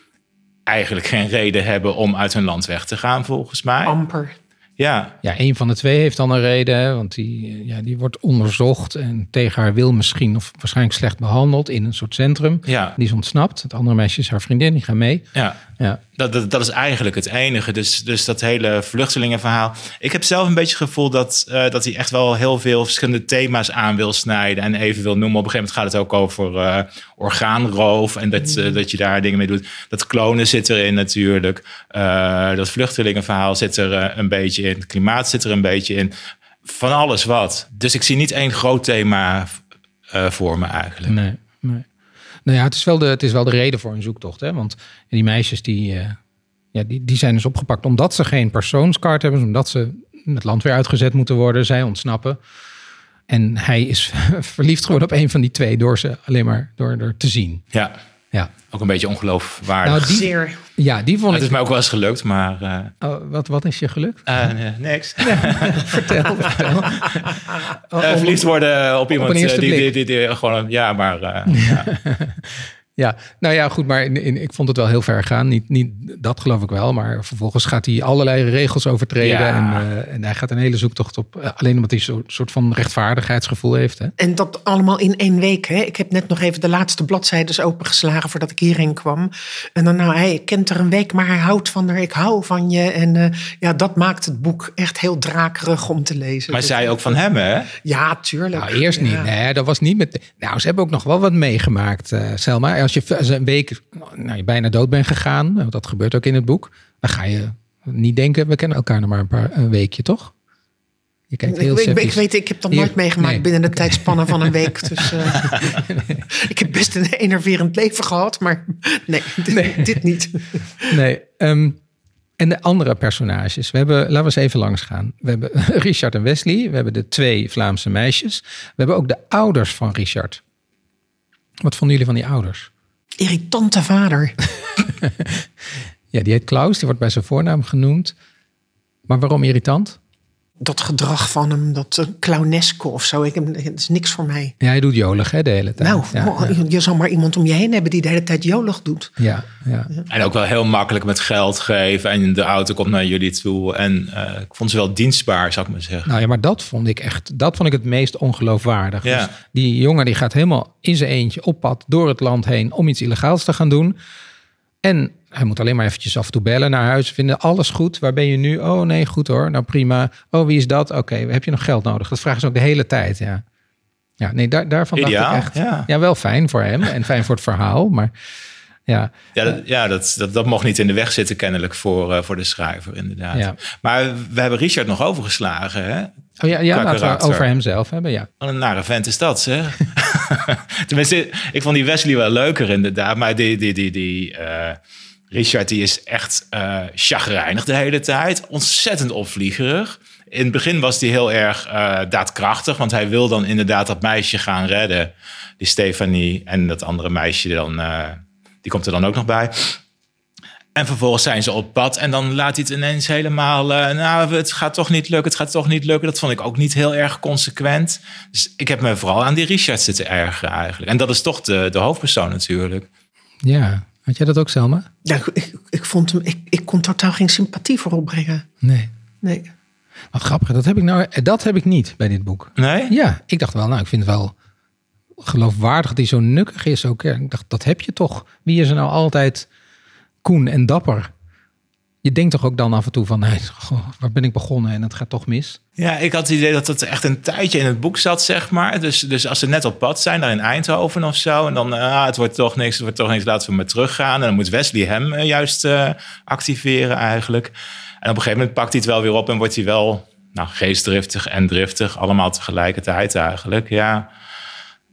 eigenlijk geen reden hebben om uit hun land weg te gaan, volgens mij. Amper. Ja, Ja, een van de twee heeft dan een reden. Want die, ja, die wordt onderzocht en tegen haar wil misschien of waarschijnlijk slecht behandeld in een soort centrum. ja, Die is ontsnapt. Het andere meisje is haar vriendin, die gaat mee. ja. Ja, Dat, dat, dat is eigenlijk het enige. Dus, dus dat hele vluchtelingenverhaal. Ik heb zelf een beetje het gevoel dat, eh, dat hij echt wel heel veel verschillende thema's aan wil snijden. En even wil noemen. Op een gegeven moment gaat het ook over eh, orgaanroof. En dat, eh, dat je daar dingen mee doet. Dat klonen zit erin natuurlijk. Dat vluchtelingenverhaal zit er een beetje in. Het klimaat zit er een beetje in. Van alles wat. Dus ik zie niet één groot thema voor me eigenlijk. nee, nee. Nou ja, het is wel de, het is wel de reden voor een zoektocht. Hè? Want die meisjes die, eh, ja, die, die zijn dus opgepakt omdat ze geen persoonskaart hebben. Omdat ze het land weer uitgezet moeten worden. Zij ontsnappen. En hij is verliefd geworden op een van die twee door ze alleen maar door er te zien. Ja, Ja, ook een beetje ongeloofwaardig. Nou, die- Zeer. ja die vond het ik... is mij ook wel eens gelukt, maar... eh, Oh, wat, wat is je gelukt? eh, nee, niks. Vertel, vertel. Eh, verliefd worden op iemand die, die, die, die gewoon, ja, maar eh, ja. Ja, nou ja, goed, maar in, in- ik vond het wel heel ver gaan. Niet, niet, dat geloof ik wel, maar vervolgens gaat hij allerlei regels overtreden. Ja. En, eh, en hij gaat een hele zoektocht op. eh, alleen omdat hij zo'n soort van rechtvaardigheidsgevoel heeft. Hè? En dat allemaal in één week. Hè? Ik heb net nog even de laatste bladzijdes opengeslagen voordat ik hierheen kwam. En dan, nou, hij kent er een week, maar hij houdt van haar. Ik hou van je. En eh, ja, dat maakt het boek echt heel drakerig om te lezen. Maar Dus- zij ook van hem, hè? Ja, tuurlijk. Nou, eerst niet. Ja. Nee, dat was niet met. Nou, ze hebben ook nog wel wat meegemaakt, eh, Selma. Als je een week nou, je bijna dood bent gegaan, nou, dat gebeurt ook in het boek, dan ga je niet denken, we kennen elkaar nog maar een paar een weekje, toch? Je kijkt heel ik, ik weet, ik heb dat nooit meegemaakt nee, binnen de tijdspannen van een week. Dus, eh, ik heb best een enerverend leven gehad, maar nee, dit, dit niet. Nee. ehm, en de andere personages. We hebben, laten we eens even langs gaan. We hebben Richard en Wesley. We hebben de twee Vlaamse meisjes. We hebben ook de ouders van Richard. Wat vonden jullie van die ouders? Irritante vader. Ja, die heet Klaus. Die wordt bij zijn voornaam genoemd. Maar waarom irritant? Dat gedrag van hem, dat uh, clowneske of zo, ik, heb- het is niks voor mij. Ja, hij doet jolig hè, de hele tijd. Nou, ja, oh, ja. je zal maar iemand om je heen hebben die de hele tijd jolig doet. ja, ja. En ook wel heel makkelijk met geld geven. En de auto komt naar jullie toe. En eh, ik vond ze wel dienstbaar, zou ik maar zeggen. Nou ja, maar dat vond ik echt, dat vond ik het meest ongeloofwaardig. Ja. Dus die jongen die gaat helemaal in zijn eentje op pad door het land heen om iets illegaals te gaan doen. En hij moet alleen maar eventjes af en toe bellen naar huis. Vinden alles goed? Waar ben je nu? Oh nee, goed hoor. Nou prima. Oh, wie is dat? Oké, heb je nog geld nodig? Dat vragen ze ook de hele tijd, ja. Ja, nee, daar, daarvan Ideaal, dacht ik echt. ja. Ja. wel fijn voor hem en fijn voor het verhaal. Maar ja, Ja, dat, ja dat, dat, dat mocht niet in de weg zitten kennelijk voor, eh, voor de schrijver inderdaad. Ja. Maar we hebben Richard nog overgeslagen. Hè? oh, ja, ja laten we over hemzelf hebben, ja. Wat een nare vent is dat, zeg. Tenminste, ik vond die Wesley wel leuker inderdaad. Maar die, die, die, die eh, Richard die is echt eh chagrijnig de hele tijd. Ontzettend opvliegerig. In het begin was hij heel erg eh, daadkrachtig. Want hij wil dan inderdaad dat meisje gaan redden. Die Stefanie en dat andere meisje dan... eh, die komt er dan ook nog bij. En vervolgens zijn ze op pad en dan laat hij het ineens helemaal... nou, het gaat toch niet lukken, het gaat toch niet lukken. Dat vond ik ook niet heel erg consequent. Dus ik heb me vooral aan die Richard zitten ergeren eigenlijk. En dat is toch de, de hoofdpersoon natuurlijk. Ja, had jij dat ook, Selma? Ja, ik, ik, vond hem, ik, ik kon totaal geen sympathie voor opbrengen. Nee. Nee. Wat grappig, dat heb ik nou, dat heb ik niet bij dit boek. Nee? Ja, ik dacht wel, nou, ik vind het wel geloofwaardig dat hij zo nukkig is ook. Ja, ik dacht, dat heb je toch. Wie is er nou altijd koen en dapper? Je denkt toch ook dan af en toe van, nee, goh, waar ben ik begonnen en het gaat toch mis. Ja, ik had het idee dat het echt een tijdje in het boek zat, zeg maar. Dus, dus als ze net op pad zijn, daar in Eindhoven of zo... en dan, ah, het wordt toch niks, het wordt toch niks, laten we maar teruggaan. En dan moet Wesley hem eh, juist eh, activeren eigenlijk. En op een gegeven moment pakt hij het wel weer op... en wordt hij wel nou, geestdriftig en driftig. Allemaal tegelijkertijd eigenlijk, ja.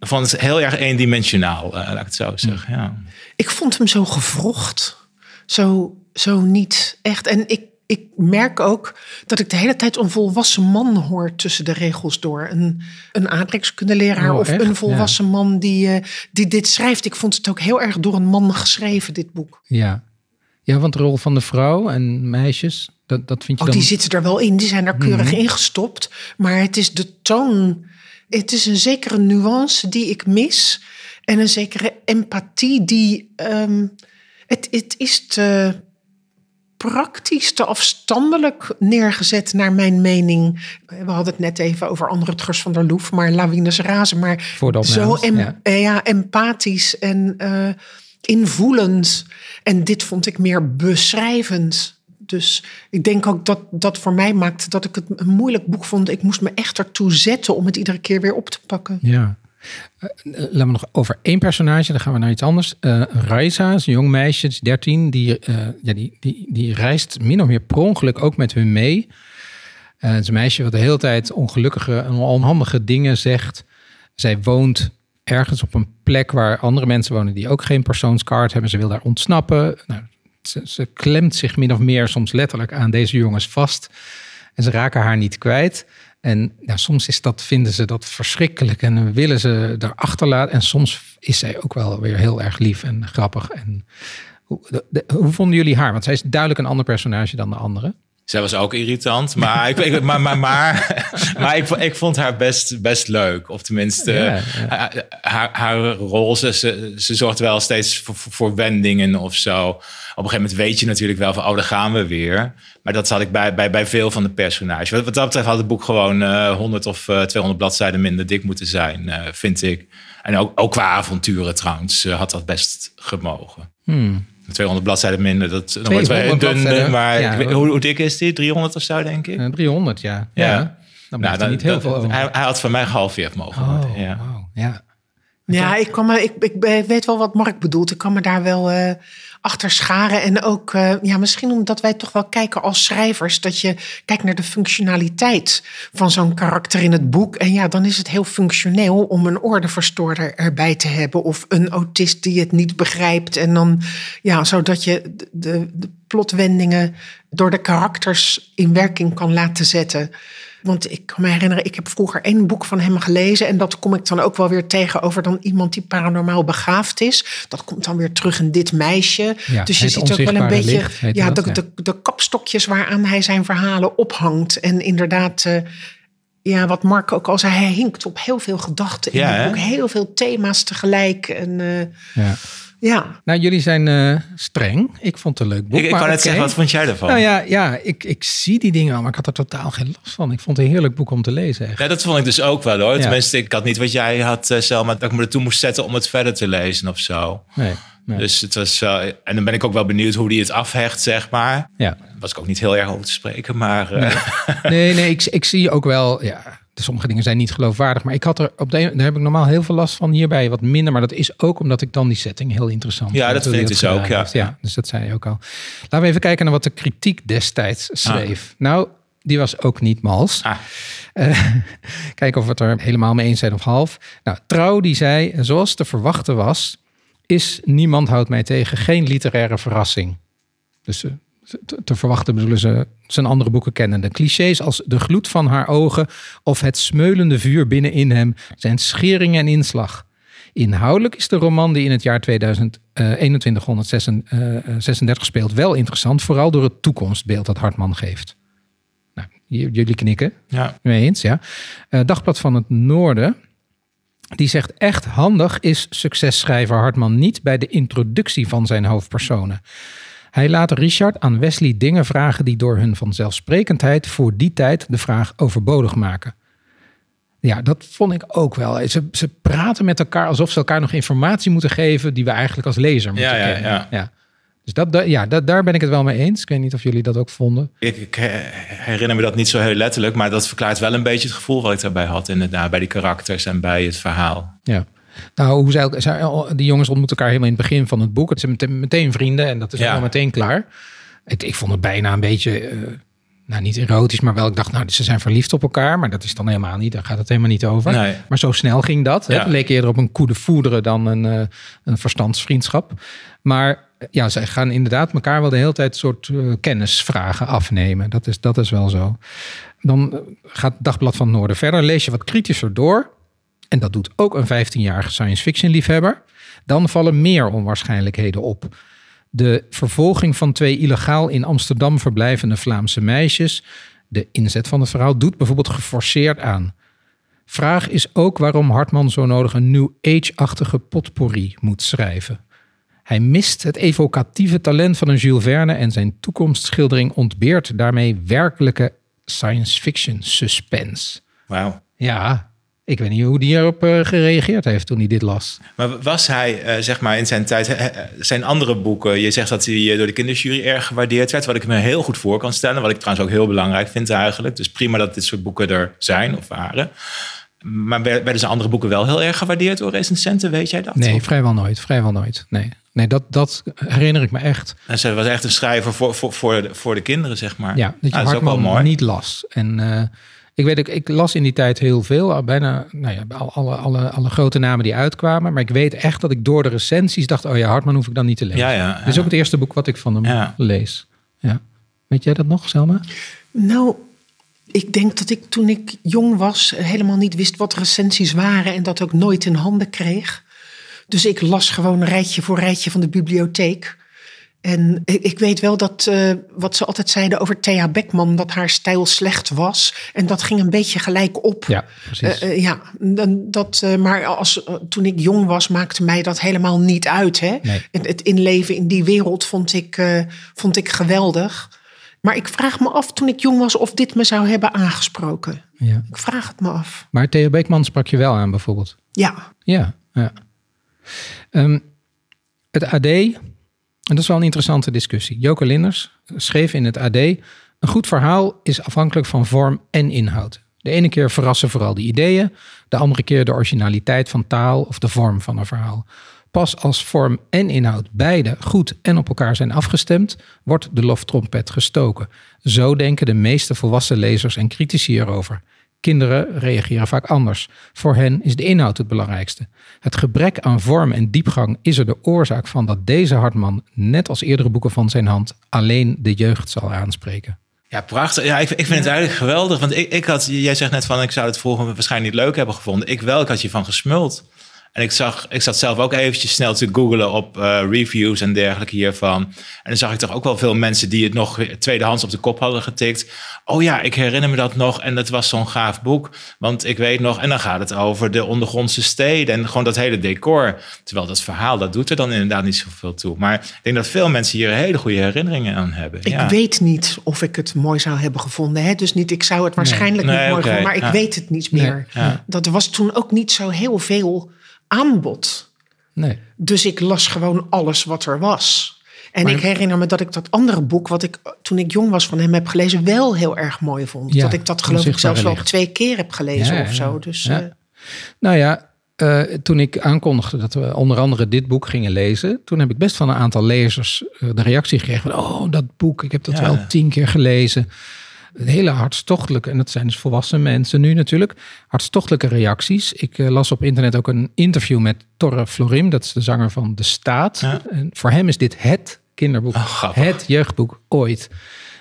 Ik vond het heel erg eendimensionaal, eh, laat ik het zo zeggen, ja. Ik vond hem zo gevrocht. Zo, zo niet echt. En ik, ik merk ook dat ik de hele tijd een volwassen man hoor tussen de regels door. Een, een aardrijkskundeleraar Oh, of echt? een volwassen man die, eh, die dit schrijft. Ik vond het ook heel erg door een man geschreven, dit boek. Ja. Ja, want de rol van de vrouw en meisjes, dat, dat vind je Oh, dan... die zitten er wel in, die zijn er keurig ingestopt. Maar het is de toon. Het is een zekere nuance die ik mis. En een zekere empathie die. ehm, het, het is te praktisch, te afstandelijk neergezet naar mijn mening. We hadden het net even over andere Rutgers van der Loef, maar Lawines Razen. Maar zo opnames, em- ja. eh, ja, empathisch en eh, invoelend. En dit vond ik meer beschrijvend. Dus ik denk ook dat dat voor mij maakte dat ik het een moeilijk boek vond. Ik moest me echt ertoe zetten om het iedere keer weer op te pakken. Ja. Eh, laten we nog over één personage, dan gaan we naar iets anders. Eh Raisa is een jong meisje, die is 13, die, eh, ja, die, die, die reist min of meer per ongeluk ook met hun mee. Het is een meisje wat de hele tijd ongelukkige en onhandige dingen zegt. Zij woont ergens op een plek waar andere mensen wonen die ook geen persoonskaart hebben. Ze wil daar ontsnappen. Nou, ze, ze klemt zich min of meer soms letterlijk aan deze jongens vast. En ze raken haar niet kwijt. En soms is dat, vinden ze dat verschrikkelijk en willen ze erachter laten. En soms is zij ook wel weer heel erg lief en grappig. En hoe, hoe vonden jullie haar? Want zij is duidelijk een ander personage dan de andere. Zij was ook irritant, maar ik, ik- maar, maar, maar, maar ik, ik vond haar best, best leuk. Of tenminste, Ja, ja. Haar, haar, haar rol, ze, ze, ze zorgt wel steeds voor, wendingen of zo. Op een gegeven moment weet je natuurlijk wel van, oh, daar gaan we weer. Maar dat had ik bij, bij, bij veel van de personages. Wat, wat dat betreft had het boek gewoon eh 100 of eh 200 bladzijden minder dik moeten zijn, eh, vind ik. En ook, ook qua avonturen trouwens eh, had dat best gemogen. 200 bladzijden minder, dat dan wordt wel heel 200 dun. Maar ja. ik weet- hoe, hoe dik is die? 300 of zo, denk ik? Eh, 300, ja. ja. Ja. Dan blijft er dan- niet heel dat- veel over. hij, hij had van mij gehalveerd mogen Oh, worden. Ja. wauw, ja. Ja, ik, kan me, ik, ik weet wel wat Mark bedoelt. Ik kan me daar wel uh, achter scharen. En ook, uh, ja, misschien omdat wij toch wel kijken als schrijvers... dat je kijkt naar de functionaliteit van zo'n karakter in het boek. En ja, dan is het heel functioneel om een ordeverstoorder erbij te hebben... of een autist die het niet begrijpt. En dan, ja, zodat je de, de plotwendingen door de karakters in werking kan laten zetten... Want ik kan me herinneren, ik heb vroeger één boek van hem gelezen. En dat kom ik dan ook wel weer tegen over dan iemand die paranormaal begaafd is. Dat komt dan weer terug in dit meisje. Ja, dus je ziet ook wel een beetje ja, de, de, de, kapstokjes waaraan hij zijn verhalen ophangt. En inderdaad. Uh, ja, wat Mark ook al zei, hij hinkt op heel veel gedachten. Ja, ook heel veel thema's tegelijk. En, uh, ja. Ja. Nou, jullie zijn uh, streng. Ik vond het een leuk boek. Ik, ik kan net zeggen, wat vond jij ervan? Nou ja, ja ik, ik zie die dingen al, maar ik had er totaal geen last van. Ik vond het een heerlijk boek om te lezen. Echt. Ja, dat vond ik dus ook wel hoor. Ja. Tenminste, ik had niet wat jij had, uh, Selma, dat ik me ertoe moest zetten om het verder te lezen of zo. Nee. Nee. Dus het was, uh, en dan ben ik ook wel benieuwd hoe die het afhecht, zeg maar. Ja. was ik ook niet heel erg over te spreken, maar... Nee, nee, nee, ik, ik zie ook wel, ja, sommige dingen zijn niet geloofwaardig. Maar ik had er op de daar heb ik normaal heel veel last van. Hierbij wat minder. Maar dat is ook omdat ik dan die setting heel interessant vind. Ja, dat vind ik dus ook. Ja. ja, dus dat zei je ook al. Laten we even kijken naar wat de kritiek destijds schreef. Ah. Nou, die was ook niet mals. Ah. Uh, kijken of we het er helemaal mee eens zijn of half. Nou, Trouw die zei, zoals te verwachten was, is Niemand houdt mij tegen geen literaire verrassing. Dus uh, te verwachten bedoelen ze zijn andere boeken kennen. De clichés als de gloed van haar ogen of het smeulende vuur binnenin hem zijn schering en inslag. Inhoudelijk is de roman die in het jaar 2136 speelt wel interessant, vooral door het toekomstbeeld dat Hartman geeft. Nou, jullie knikken. Ja. Mee eens, ja. Uh, Dagblad van het Noorden. Die zegt echt handig is successchrijver Hartman niet bij de introductie van zijn hoofdpersonen. Hij laat Richard aan Wesley dingen vragen die door hun vanzelfsprekendheid voor die tijd de vraag overbodig maken. Ja, dat vond ik ook wel. Ze, ze praten met elkaar alsof ze elkaar nog informatie moeten geven die we eigenlijk als lezer moeten ja, kennen. Ja, ja. Dus dat, ja, dat, daar ben ik het wel mee eens. Ik weet niet of jullie dat ook vonden. Ik, ik, herinner me dat niet zo heel letterlijk, maar dat verklaart wel een beetje het gevoel wat ik daarbij had inderdaad, bij die karakters en bij het verhaal. Ja. Nou, hoe zij, zij, die jongens ontmoeten elkaar helemaal in het begin van het boek. Het zijn meteen, meteen vrienden en dat is ja. meteen klaar. Ik, ik vond het bijna een beetje, uh, nou niet erotisch, maar wel ik dacht, nou ze zijn verliefd op elkaar. Maar dat is dan helemaal niet, daar gaat het helemaal niet over. Nee. Maar zo snel ging dat. Ja. Het leek eerder op een koede voederen dan een, uh, een verstandsvriendschap. Maar ja, zij gaan inderdaad elkaar wel de hele tijd soort uh, kennisvragen afnemen. Dat is, dat is wel zo. Dan gaat Dagblad van Noorden verder. Lees je wat kritischer door en dat doet ook een 15-jarige science fiction liefhebber, dan vallen meer onwaarschijnlijkheden op. De vervolging van twee illegaal in Amsterdam verblijvende Vlaamse meisjes, de inzet van het verhaal, doet bijvoorbeeld geforceerd aan. Vraag is ook waarom Hartman zo nodig een New Age-achtige potpourri moet schrijven. Hij mist het evocatieve talent van een Jules Verne en zijn toekomstschildering ontbeert daarmee werkelijke science fiction suspense. Wauw. Ja, ik weet niet hoe die erop uh, gereageerd heeft toen hij dit las. Maar was hij, uh, zeg maar, in zijn tijd, zijn andere boeken, je zegt dat hij door de kinderjury erg gewaardeerd werd, wat ik me heel goed voor kan stellen, wat ik trouwens ook heel belangrijk vind eigenlijk. Dus prima dat dit soort boeken er zijn of waren. Maar werden zijn andere boeken wel heel erg gewaardeerd door recensenten, weet jij dat? Nee, vrijwel nooit, vrijwel nooit, nee. Nee, dat, dat herinner ik me echt. En ze was echt een schrijver voor, voor, voor, de, voor de kinderen, zeg maar. Ja, dat je ah, dat is ook wel mooi. niet las. En... Uh, ik weet ook, ik las in die tijd heel veel, bijna nou ja, alle, alle, alle grote namen die uitkwamen. Maar ik weet echt dat ik door de recensies dacht, oh ja, Hartman hoef ik dan niet te lezen. Ja, ja, ja. Dit is ook het eerste boek wat ik van hem lees. Ja. Weet jij dat nog, Selma? Nou, ik denk dat ik toen ik jong was helemaal niet wist wat recensies waren en dat ook nooit in handen kreeg. Dus ik las gewoon rijtje voor rijtje van de bibliotheek. En ik weet wel dat, uh, wat ze altijd zeiden over Thea Beckman, dat haar stijl slecht was. En dat ging een beetje gelijk op. Ja, precies. Uh, uh, ja, dat, maar als, toen ik jong was, maakte mij dat helemaal niet uit. Hè? Nee. Het, het inleven in die wereld vond ik, vond ik geweldig. Maar ik vraag me af toen ik jong was of dit me zou hebben aangesproken. Ja. Ik vraag het me af. Maar Thea Beckman sprak je wel aan bijvoorbeeld? Ja. Ja, ja. Um, het AD en dat is wel een interessante discussie. Joke Linders schreef in het AD: Een goed verhaal is afhankelijk van vorm en inhoud. De ene keer verrassen vooral de ideeën, de andere keer de originaliteit van taal of de vorm van een verhaal. Pas als vorm en inhoud beide goed en op elkaar zijn afgestemd, wordt de loftrompet gestoken. Zo denken de meeste volwassen lezers en critici erover. Kinderen reageren vaak anders. Voor hen is de inhoud het belangrijkste. Het gebrek aan vorm en diepgang is er de oorzaak van dat deze Hartman, net als eerdere boeken van zijn hand, alleen de jeugd zal aanspreken. Ja, prachtig. Ja, ik, ik vind het eigenlijk geweldig. Want ik, ik had, jij zegt net van, ik zou het volgende waarschijnlijk niet leuk hebben gevonden. Ik wel, ik had je van gesmuld. En ik, zag, ik zat zelf ook eventjes snel te googlen op uh, reviews en dergelijke hiervan. En dan zag ik toch ook wel veel mensen die het nog tweedehands op de kop hadden getikt. Oh ja, ik herinner me dat nog. En dat was zo'n gaaf boek. Want ik weet nog, en dan gaat het over de ondergrondse steden en gewoon dat hele decor. Terwijl dat verhaal, dat doet er dan inderdaad niet zoveel toe. Maar ik denk dat veel mensen hier hele goede herinneringen aan hebben. Ik weet niet of ik het mooi zou hebben gevonden. Hè? Dus niet, ik zou het waarschijnlijk niet mooi vinden, maar ik weet het niet meer. Dat was toen ook niet zo heel veel aanbod. Nee. Dus ik las gewoon alles wat er was. En ik herinner me dat ik dat andere boek, wat ik toen ik jong was van hem heb gelezen, wel heel erg mooi vond. Ja, dat ik dat geloof ik zelfs wel twee keer heb gelezen ja, of zo. Dus, ja. uh, nou ja, uh, toen ik aankondigde dat we onder andere dit boek gingen lezen, toen heb ik best van een aantal lezers uh, de reactie gekregen van, oh, dat boek, ik heb dat wel tien keer gelezen hele hartstochtelijke, en dat zijn dus volwassen mensen nu natuurlijk, hartstochtelijke reacties. Ik uh, las op internet ook een interview met Torre Florim, dat is de zanger van De Staat. Ja. En voor hem is dit het kinderboek, oh, het jeugdboek ooit.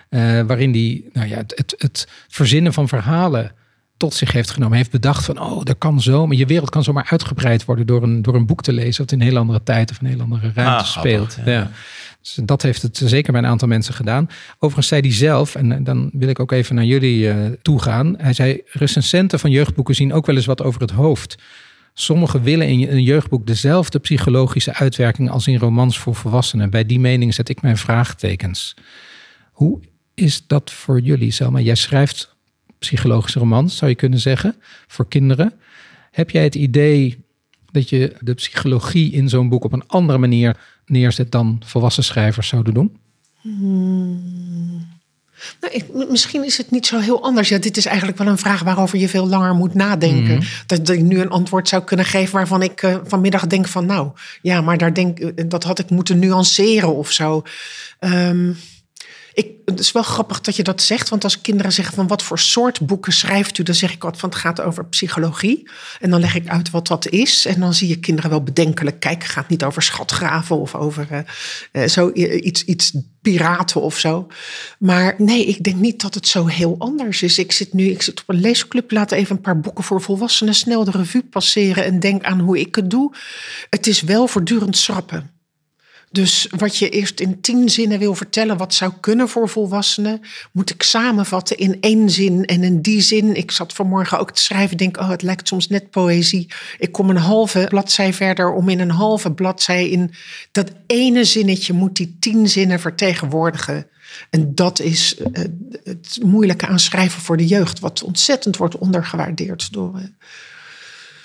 Uh, waarin hij nou ja, het, het, het, verzinnen van verhalen tot zich heeft genomen. heeft bedacht van, oh, dat kan zo, maar je wereld kan zomaar uitgebreid worden door een, door een boek te lezen, wat in een heel andere tijd of een heel andere ruimte ah, speelt. Grappig, ja. ja. Dus dat heeft het zeker bij een aantal mensen gedaan. Overigens zei hij zelf, en dan wil ik ook even naar jullie uh, toe gaan. Hij zei, recensenten van jeugdboeken zien ook wel eens wat over het hoofd. Sommigen willen in een jeugdboek dezelfde psychologische uitwerking als in romans voor volwassenen. Bij die mening zet ik mijn vraagtekens. Hoe is dat voor jullie, Selma? Jij schrijft psychologische romans, zou je kunnen zeggen, voor kinderen. Heb jij het idee dat je de psychologie in zo'n boek op een andere manier neerzet dan volwassen schrijvers zouden doen? Hmm. Nou, ik, misschien is het niet zo heel anders. Ja, dit is eigenlijk wel een vraag waarover je veel langer moet nadenken. Mhm. Dat, dat ik nu een antwoord zou kunnen geven waarvan ik uh, vanmiddag denk van nou, ja, maar daar denk, dat had ik moeten nuanceren of zo. Um, ik, het is wel grappig dat je dat zegt, want als kinderen zeggen van wat voor soort boeken schrijft u, dan zeg ik wat van het gaat over psychologie. En dan leg ik uit wat dat is. En dan zie je kinderen wel bedenkelijk kijken. Het gaat niet over schatgraven of over uh, uh, zo, iets, iets piraten of zo. Maar nee, ik denk niet dat het zo heel anders is. Ik zit nu ik zit op een leesclub, laat even een paar boeken voor volwassenen snel de revue passeren en denk aan hoe ik het doe. Het is wel voortdurend schrappen. Dus wat je eerst in tien zinnen wil vertellen, wat zou kunnen voor volwassenen, moet ik samenvatten in één zin. En in die zin, ik zat vanmorgen ook te schrijven, denk, oh, het lijkt soms net poëzie. Ik kom een halve bladzij verder om in een halve bladzij in dat ene zinnetje moet die tien zinnen vertegenwoordigen. En dat is uh, het moeilijke aan schrijven voor de jeugd, wat ontzettend wordt ondergewaardeerd door. Uh,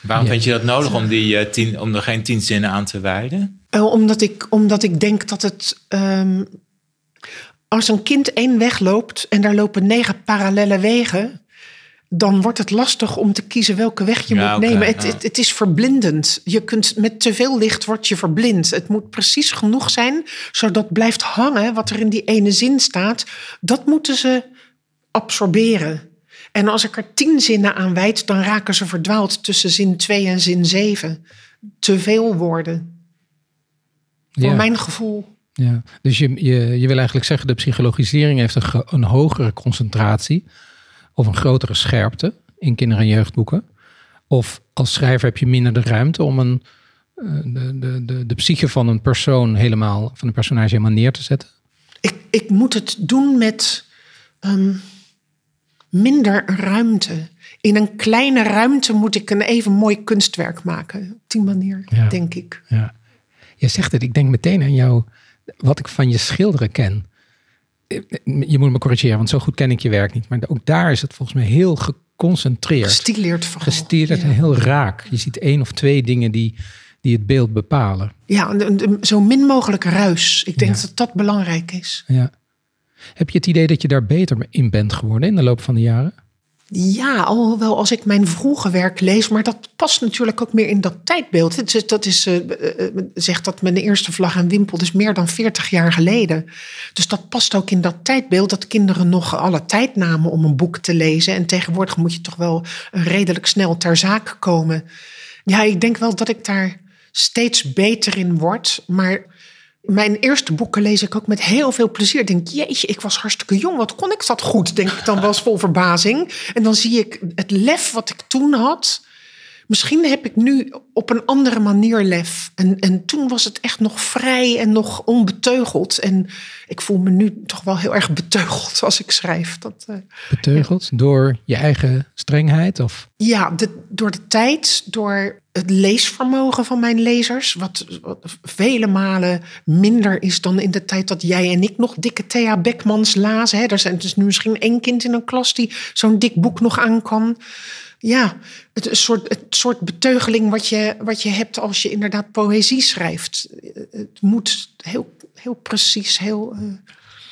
Waarom ja. vind je dat nodig om, die, uh, tien, om er geen tien zinnen aan te wijden? Uh, omdat, ik, omdat ik denk dat het. Um, als een kind één weg loopt en daar lopen negen parallele wegen. dan wordt het lastig om te kiezen welke weg je ja, moet okay, nemen. Het, ja. het, het, is verblindend. Je kunt, met te veel licht word je verblind. Het moet precies genoeg zijn zodat blijft hangen wat er in die ene zin staat. Dat moeten ze absorberen. En als ik er tien zinnen aan wijd, dan raken ze verdwaald tussen zin 2 en zin 7. Te veel woorden. Voor ja. mijn gevoel. Ja, dus je, je, je wil eigenlijk zeggen, de psychologisering heeft een, een hogere concentratie of een grotere scherpte in kinder- en jeugdboeken. Of als schrijver heb je minder de ruimte om een, de, de, de, de psyche van een persoon helemaal, van een personage helemaal neer te zetten. Ik, ik moet het doen met. Um, minder ruimte. In een kleine ruimte moet ik een even mooi kunstwerk maken. Op die manier, ja. denk ik. Ja. Je zegt het, ik denk meteen aan jou, wat ik van je schilderen ken. Je moet me corrigeren, want zo goed ken ik je werk niet. Maar ook daar is het volgens mij heel geconcentreerd. Gestileerd vooral. Gestileerd ja. en heel raak. Je ziet één of twee dingen die, die het beeld bepalen. Ja, zo min mogelijk ruis. Ik denk ja. dat dat belangrijk is. Ja. Heb je het idee dat je daar beter in bent geworden in de loop van de jaren? Ja, alhoewel als ik mijn vroege werk lees, maar dat past natuurlijk ook meer in dat tijdbeeld. Dat is, uh, zegt dat mijn eerste vlag en wimpel is meer dan 40 jaar geleden. Dus dat past ook in dat tijdbeeld dat kinderen nog alle tijd namen om een boek te lezen. En tegenwoordig moet je toch wel redelijk snel ter zake komen. Ja, ik denk wel dat ik daar steeds beter in word, maar mijn eerste boeken lees ik ook met heel veel plezier. Ik denk, jeetje, ik was hartstikke jong. Wat kon ik dat goed? Denk ik dan eens vol verbazing. En dan zie ik het lef wat ik toen had. Misschien heb ik nu op een andere manier lef. En, en toen was het echt nog vrij en nog onbeteugeld. En ik voel me nu toch wel heel erg beteugeld als ik schrijf. Dat, uh, beteugeld door je eigen strengheid? Of? Ja, de, door de tijd, door het leesvermogen van mijn lezers. Wat, wat, vele malen minder is dan in de tijd dat jij en ik nog dikke Thea Beckmans lazen. Hè. Er zijn dus nu misschien één kind in een klas die zo'n dik boek nog aan kan ja, het, een soort, het soort beteugeling wat je, wat je hebt als je inderdaad poëzie schrijft. Het moet heel, heel precies, heel. Uh,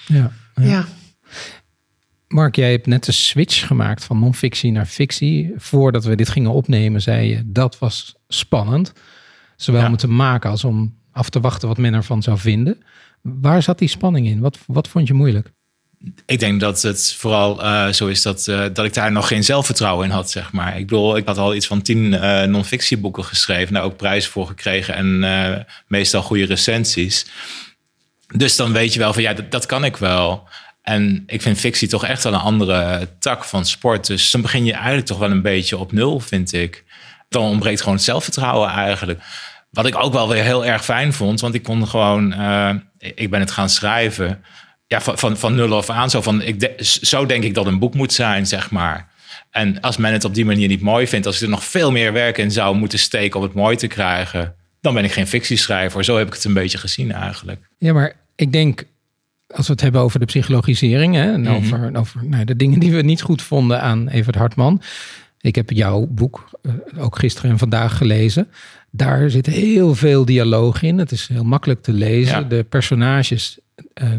ja, ja. Mark, jij hebt net een switch gemaakt van non-fictie naar fictie. Voordat we dit gingen opnemen, zei je dat was spannend. Zowel om het te maken als om af te wachten wat men ervan zou vinden. Waar zat die spanning in? Wat, wat vond je moeilijk? Ik denk dat het vooral uh, zo is dat, uh, dat ik daar nog geen zelfvertrouwen in had, zeg maar. Ik bedoel, ik had al iets van tien uh, non-fictieboeken geschreven, daar ook prijzen voor gekregen en meestal goede recensies. Dus dan weet je wel van ja, dat, dat, kan ik wel. En ik vind fictie toch echt wel een andere tak van sport. Dus dan begin je eigenlijk toch wel een beetje op nul, vind ik. Dan ontbreekt gewoon het zelfvertrouwen eigenlijk. Wat ik ook wel weer heel erg fijn vond, want ik kon gewoon, ik ben het gaan schrijven ja, van, van, van nul af aan. Zo, van, ik zo denk ik dat een boek moet zijn, zeg maar. En als men het op die manier niet mooi vindt, als ik er nog veel meer werk in zou moeten steken om het mooi te krijgen, dan ben ik geen fictieschrijver. Zo heb ik het een beetje gezien eigenlijk. Ja, maar ik denk, als we het hebben over de psychologisering hè, en mhm. over, over nou, de dingen die we niet goed vonden aan Evert Hartman. Ik heb jouw boek uh, ook gisteren en vandaag gelezen. Daar zit heel veel dialoog in. Het is heel makkelijk te lezen. De personages. Uh,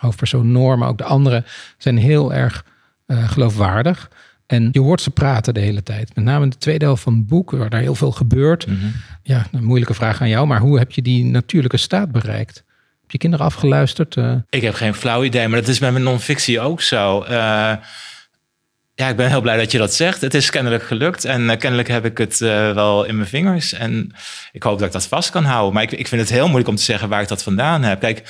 hoofdpersoon Noor, maar ook de anderen zijn heel erg uh, geloofwaardig. En je hoort ze praten de hele tijd. Met name in de tweede helft van het boek, waar daar heel veel gebeurt. Mhm. Ja, een moeilijke vraag aan jou, maar hoe heb je die natuurlijke staat bereikt? Heb je kinderen afgeluisterd? Uh... Ik heb geen flauw idee, maar dat is bij mijn non-fictie ook zo. Uh, ja, ik ben heel blij dat je dat zegt. Het is kennelijk gelukt en kennelijk heb ik het wel in mijn vingers. En ik hoop dat ik dat vast kan houden. Maar ik, ik vind het heel moeilijk om te zeggen waar ik dat vandaan heb. Kijk,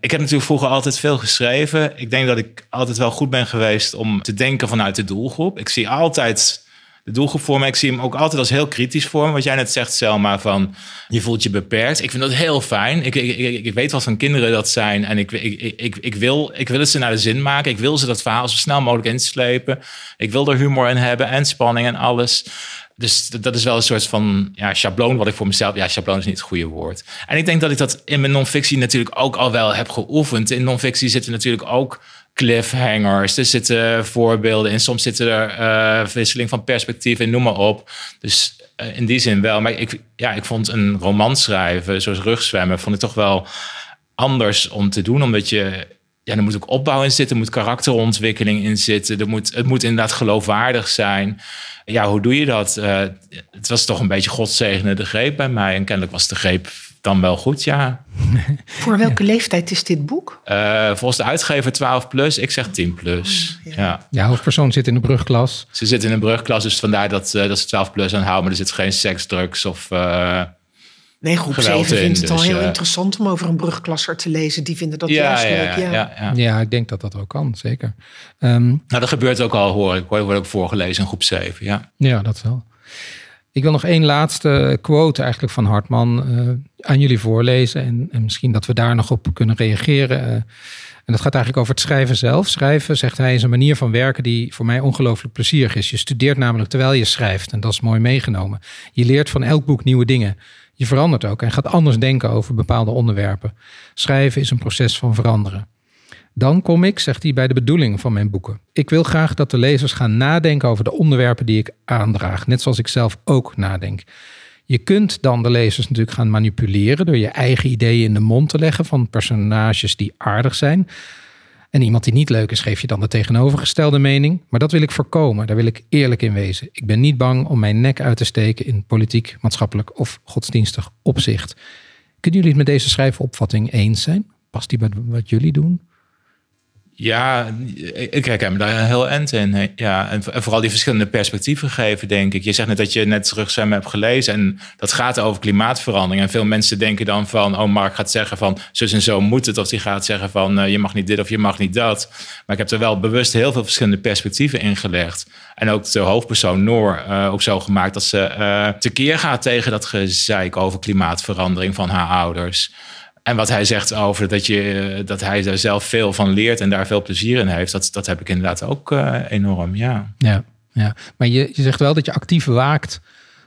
ik heb natuurlijk vroeger altijd veel geschreven. Ik denk dat ik altijd wel goed ben geweest om te denken vanuit de doelgroep. Ik zie altijd de doelgroep voor me. Ik zie hem ook altijd als heel kritisch voor me. Wat jij net zegt, Selma, van je voelt je beperkt. Ik vind dat heel fijn. Ik, ik, ik, ik weet wat van kinderen dat zijn. En ik, ik, ik, ik, wil, ik wil het ze naar de zin maken. Ik wil ze dat verhaal zo snel mogelijk inslepen. Ik wil er humor in hebben en spanning en alles. Dus dat is wel een soort van ja, schabloon wat ik voor mezelf... Ja, schabloon is niet het goede woord. En ik denk dat ik dat in mijn non-fictie natuurlijk ook al wel heb geoefend. In non-fictie zitten natuurlijk ook cliffhangers. Er zitten voorbeelden in. Soms zitten er uh, wisseling van perspectief en noem maar op. Dus uh, in die zin wel. Maar ik, ja, ik vond een roman schrijven, zoals rugzwemmen... vond ik toch wel anders om te doen. Omdat je... Ja, er moet ook opbouw in zitten. Er moet karakterontwikkeling in zitten. Er moet, het moet inderdaad geloofwaardig zijn ja, hoe doe je dat? Uh, het was toch een beetje godzegende de greep bij mij. En kennelijk was de greep dan wel goed, ja. Voor welke leeftijd is dit boek? Uh, volgens de uitgever 12 plus, ik zeg 10 plus. Oh, ja. ja. hoofdpersoon zit in de brugklas. Ze zit in een brugklas, dus vandaar dat, uh, dat ze 12 plus aanhouden. Maar er zit geen seks, drugs of Nee, groep 7 vindt het al dus, heel interessant om over een brugklasser te lezen. Die vinden dat juist ja, leuk. Ja. Ja, ja. ik denk dat dat ook kan, zeker. Um, nou, dat gebeurt ook al, hoor ik. Wordt ook voorgelezen in groep 7, ja. Ja, dat wel. Ik wil nog één laatste quote eigenlijk van Hartman uh, aan jullie voorlezen. En, en, misschien dat we daar nog op kunnen reageren. Uh, en dat gaat eigenlijk over het schrijven zelf. Schrijven, zegt hij, is een manier van werken die voor mij ongelooflijk plezierig is. Je studeert namelijk terwijl je schrijft. En dat is mooi meegenomen. Je leert van elk boek nieuwe dingen. Je verandert ook en gaat anders denken over bepaalde onderwerpen. Schrijven is een proces van veranderen. Dan kom ik, zegt hij, bij de bedoeling van mijn boeken. Ik wil graag dat de lezers gaan nadenken over de onderwerpen die ik aandraag, net zoals ik zelf ook nadenk. Je kunt dan de lezers natuurlijk gaan manipuleren door je eigen ideeën in de mond te leggen van personages die aardig zijn. En iemand die niet leuk is, geef je dan de tegenovergestelde mening. Maar dat wil ik voorkomen. Daar wil ik eerlijk in wezen. Ik ben niet bang om mijn nek uit te steken in politiek, maatschappelijk of godsdienstig opzicht. Kunnen jullie het met deze schrijfopvatting eens zijn? Past die bij wat jullie doen? Ja, ik herken me daar heel end in. Ja, en vooral die verschillende perspectieven geven, denk ik. Je zegt net dat je net terug zijn hebt gelezen. En dat gaat over klimaatverandering. En veel mensen denken dan van... oh, Mark gaat zeggen van zus en zo moet het. Of die gaat zeggen van uh, je mag niet dit of je mag niet dat. Maar ik heb er wel bewust heel veel verschillende perspectieven in gelegd. En ook de hoofdpersoon Noor uh, ook zo gemaakt... dat ze uh, tekeer gaat tegen dat gezeik over klimaatverandering van haar ouders... En wat hij zegt over dat, je, dat hij daar zelf veel van leert en daar veel plezier in heeft, dat, dat heb ik inderdaad ook uh, enorm, ja. Ja, ja. maar je, je zegt wel dat je actief waakt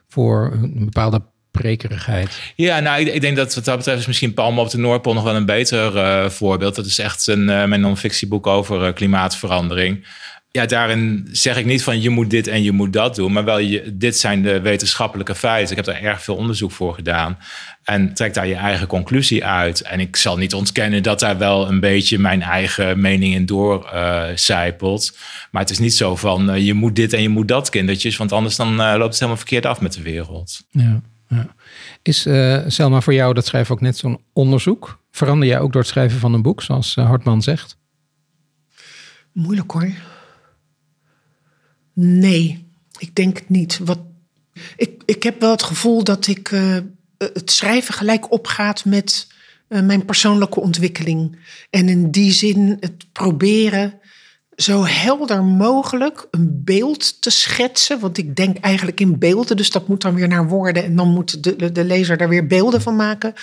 voor een bepaalde prekerigheid. Ja, nou, ik, ik, denk dat wat dat betreft is misschien Palm op de Noordpool nog wel een beter uh, voorbeeld. Dat is echt een, uh, mijn non-fictieboek over klimaatverandering ja, daarin zeg ik niet van je moet dit en je moet dat doen, maar wel je, dit zijn de wetenschappelijke feiten. Ik heb daar erg veel onderzoek voor gedaan. En trek daar je eigen conclusie uit. En ik zal niet ontkennen dat daar wel een beetje mijn eigen mening in doorcijpelt. Uh, maar het is niet zo van uh, je moet dit en je moet dat kindertjes, want anders dan uh, loopt het helemaal verkeerd af met de wereld. Ja, ja. Is Selma voor jou dat schrijven ook net zo'n onderzoek? Verander jij ook door het schrijven van een boek, zoals Hartman zegt? Moeilijk hoor. Nee, ik denk niet. Wat, ik, ik heb wel het gevoel dat ik uh, het schrijven gelijk opgaat met uh, mijn persoonlijke ontwikkeling. En in die zin het proberen zo helder mogelijk een beeld te schetsen. Want ik denk eigenlijk in beelden, dus dat moet dan weer naar woorden. En dan moet de, de, lezer daar weer beelden van maken.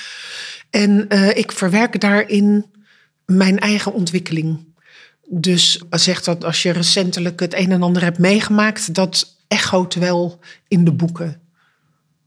En uh, ik verwerk daarin mijn eigen ontwikkeling. Dus zegt dat als je recentelijk het een en ander hebt meegemaakt, dat echoot wel in de boeken.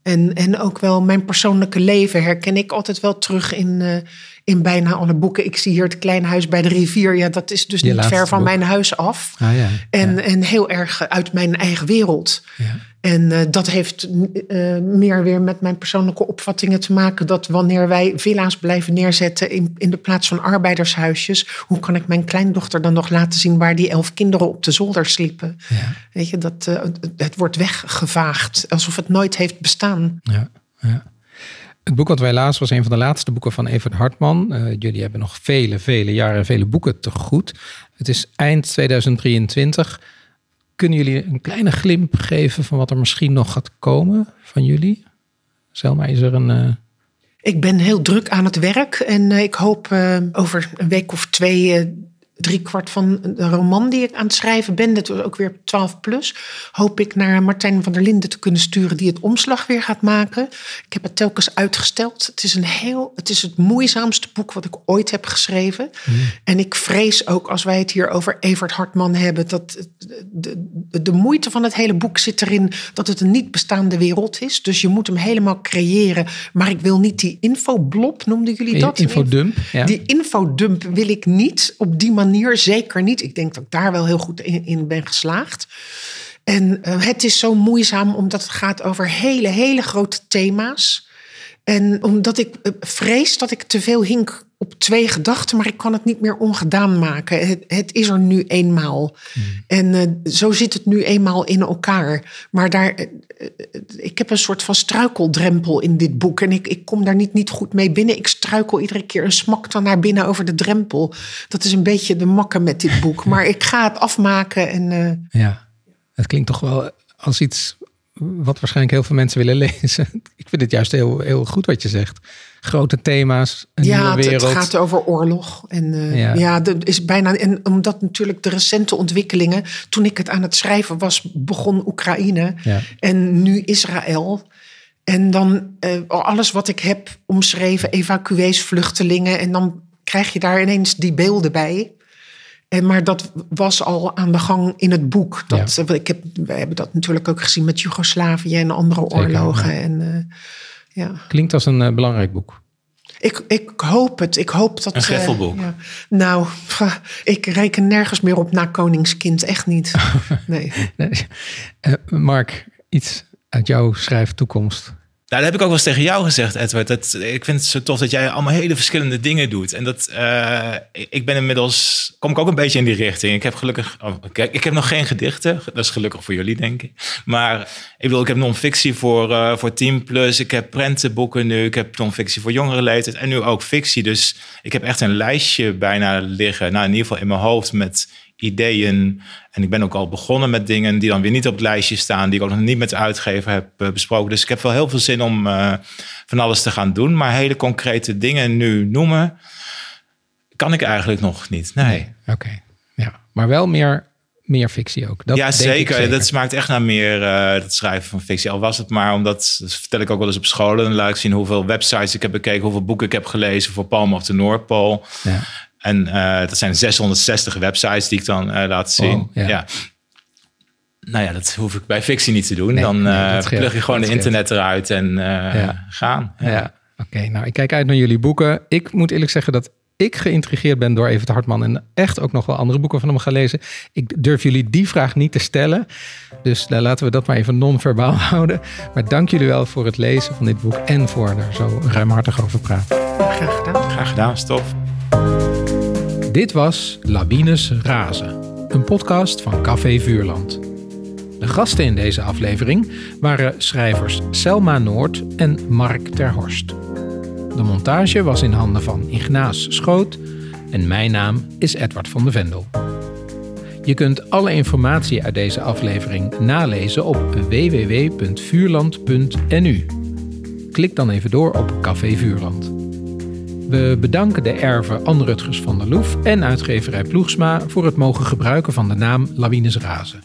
En, en ook wel mijn persoonlijke leven herken ik altijd wel terug in, uh, in bijna alle boeken. Ik zie hier het kleine huis bij de rivier. Ja, dat is dus niet ver van boek. mijn huis af. Ah, ja. En, ja. en heel erg uit mijn eigen wereld. Ja. En uh, dat heeft uh, meer weer met mijn persoonlijke opvattingen te maken. Dat wanneer wij villa's blijven neerzetten in, in de plaats van arbeidershuisjes. Hoe kan ik mijn kleindochter dan nog laten zien waar die elf kinderen op de zolder sliepen? Ja. Weet je, dat, uh, het wordt weggevaagd. Alsof het nooit heeft bestaan. Ja, ja. Het boek wat wij lazen was een van de laatste boeken van Evert Hartman. Jullie hebben nog vele, vele jaren, vele boeken te goed. Het is eind 2023. Kunnen jullie een kleine glimp geven van wat er misschien nog gaat komen van jullie? Selma, is er een... Uh... Ik ben heel druk aan het werk en uh, ik hoop uh, over een week of twee drie kwart van de roman die ik aan het schrijven ben, dat was ook weer 12 plus, hoop ik naar Martijn van der Linden te kunnen sturen die het omslag weer gaat maken. Ik heb het telkens uitgesteld. Het is een heel, het is het moeizaamste boek wat ik ooit heb geschreven. Mm. En ik vrees ook als wij het hier over Evert Hartman hebben, dat de, de, de moeite van het hele boek zit erin dat het een niet bestaande wereld is. Dus je moet hem helemaal creëren. Maar ik wil niet die infoblob, noemden jullie dat? Infodump. Ja. Die infodump wil ik niet op die manier zeker niet. Ik denk dat ik daar wel heel goed in, ben geslaagd. En uh, het is zo moeizaam omdat het gaat over hele, hele grote thema's. En omdat ik uh, vrees dat ik te veel hink op twee gedachten, maar ik kan het niet meer ongedaan maken. Het, het is er nu eenmaal. Hmm. En uh, zo zit het nu eenmaal in elkaar. Maar daar, uh, ik heb een soort van struikeldrempel in dit boek. En ik, ik kom daar niet, niet goed mee binnen. Ik struikel iedere keer en smak dan naar binnen over de drempel. Dat is een beetje de makken met dit boek. Maar ik ga het afmaken. En, uh, ja, het klinkt toch wel als iets wat waarschijnlijk heel veel mensen willen lezen. Ik vind het juist heel, heel goed wat je zegt. Grote thema's, een ja, nieuwe wereld. het gaat over oorlog. En uh, ja, ja is bijna. En omdat natuurlijk de recente ontwikkelingen. Toen ik het aan het schrijven was, begon Oekraïne. Ja. En nu Israël. En dan uh, alles wat ik heb omschreven, evacuees, vluchtelingen. En dan krijg je daar ineens die beelden bij. En, maar dat was al aan de gang in het boek. Dat, ja. ik heb, we hebben dat natuurlijk ook gezien met Joegoslavië en andere oorlogen. Ja. En, uh, ja. Klinkt als een uh, belangrijk boek. Ik, ik hoop het. Ik hoop dat. Een greffelboek. Uh, ja. Nou, ik reken nergens meer op na Koningskind. Echt niet. Nee. nee. Mark, iets uit jouw schrijftoekomst. Dat heb ik ook wel eens tegen jou gezegd, Edward. Dat, ik vind het zo tof dat jij allemaal hele verschillende dingen doet. En dat, uh, ik ben inmiddels, kom ik ook een beetje in die richting. Ik heb gelukkig, oh, kijk, ik heb nog geen gedichten. Dat is gelukkig voor jullie, denk ik. Maar ik bedoel, ik heb non-fictie voor, uh, voor Team Plus. Ik heb prentenboeken nu. Ik heb non-fictie voor jongere leeftijd. En nu ook fictie. Dus ik heb echt een lijstje bijna liggen. Nou, in ieder geval in mijn hoofd met ideeën. En ik ben ook al begonnen met dingen die dan weer niet op het lijstje staan, die ik ook nog niet met de uitgever heb eh, besproken. Dus ik heb wel heel veel zin om uh, van alles te gaan doen. Maar hele concrete dingen nu noemen, kan ik eigenlijk nog niet. Nee. Oké, ja. Maar wel meer, meer fictie ook. Dat ja, zeker. zeker. Dat smaakt echt naar meer uh, het schrijven van fictie. Al was het maar omdat, dat vertel ik ook wel eens op scholen. Dan laat ik zien hoeveel websites ik heb bekeken, hoeveel boeken ik heb gelezen voor Palm of the Noordpool. Ja. En uh, dat zijn 660 websites die ik dan uh, laat zien. ja. Nou ja, dat hoef ik bij fictie niet te doen. dan uh, plug je gewoon de internet eruit en ja. gaan. Ja, oké. nou, ik kijk uit naar jullie boeken. Ik moet eerlijk zeggen dat ik geïntrigeerd ben door Evert Hartman en echt ook nog wel andere boeken van hem gaan lezen. Ik durf jullie die vraag niet te stellen. Dus laten we dat maar even non-verbaal houden. Maar dank jullie wel voor het lezen van dit boek en voor er zo ruimhartig over praten. Graag gedaan. Graag gedaan, stof. Dit was Lawines Razen, een podcast van Café Vuurland. De gasten in deze aflevering waren schrijvers Selma Noord en Mark Terhorst. De montage was in handen van Ignaas Schoot en mijn naam is Edward van de Vendel. Je kunt alle informatie uit deze aflevering nalezen op www.vuurland.nu. Klik dan even door op Café Vuurland. We bedanken de erven Anne Rutgers van der Loef en uitgeverij Ploegsma voor het mogen gebruiken van de naam Lawines Razen.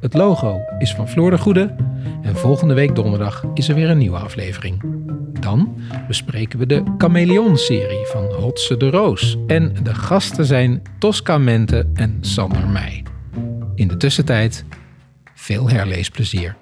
Het logo is van Floor de Goede en volgende week donderdag is er weer een nieuwe aflevering. Dan bespreken we de Chameleon-serie van Hotse de Roos en de gasten zijn Tosca Mente en Sander Meij. In de tussentijd veel herleesplezier.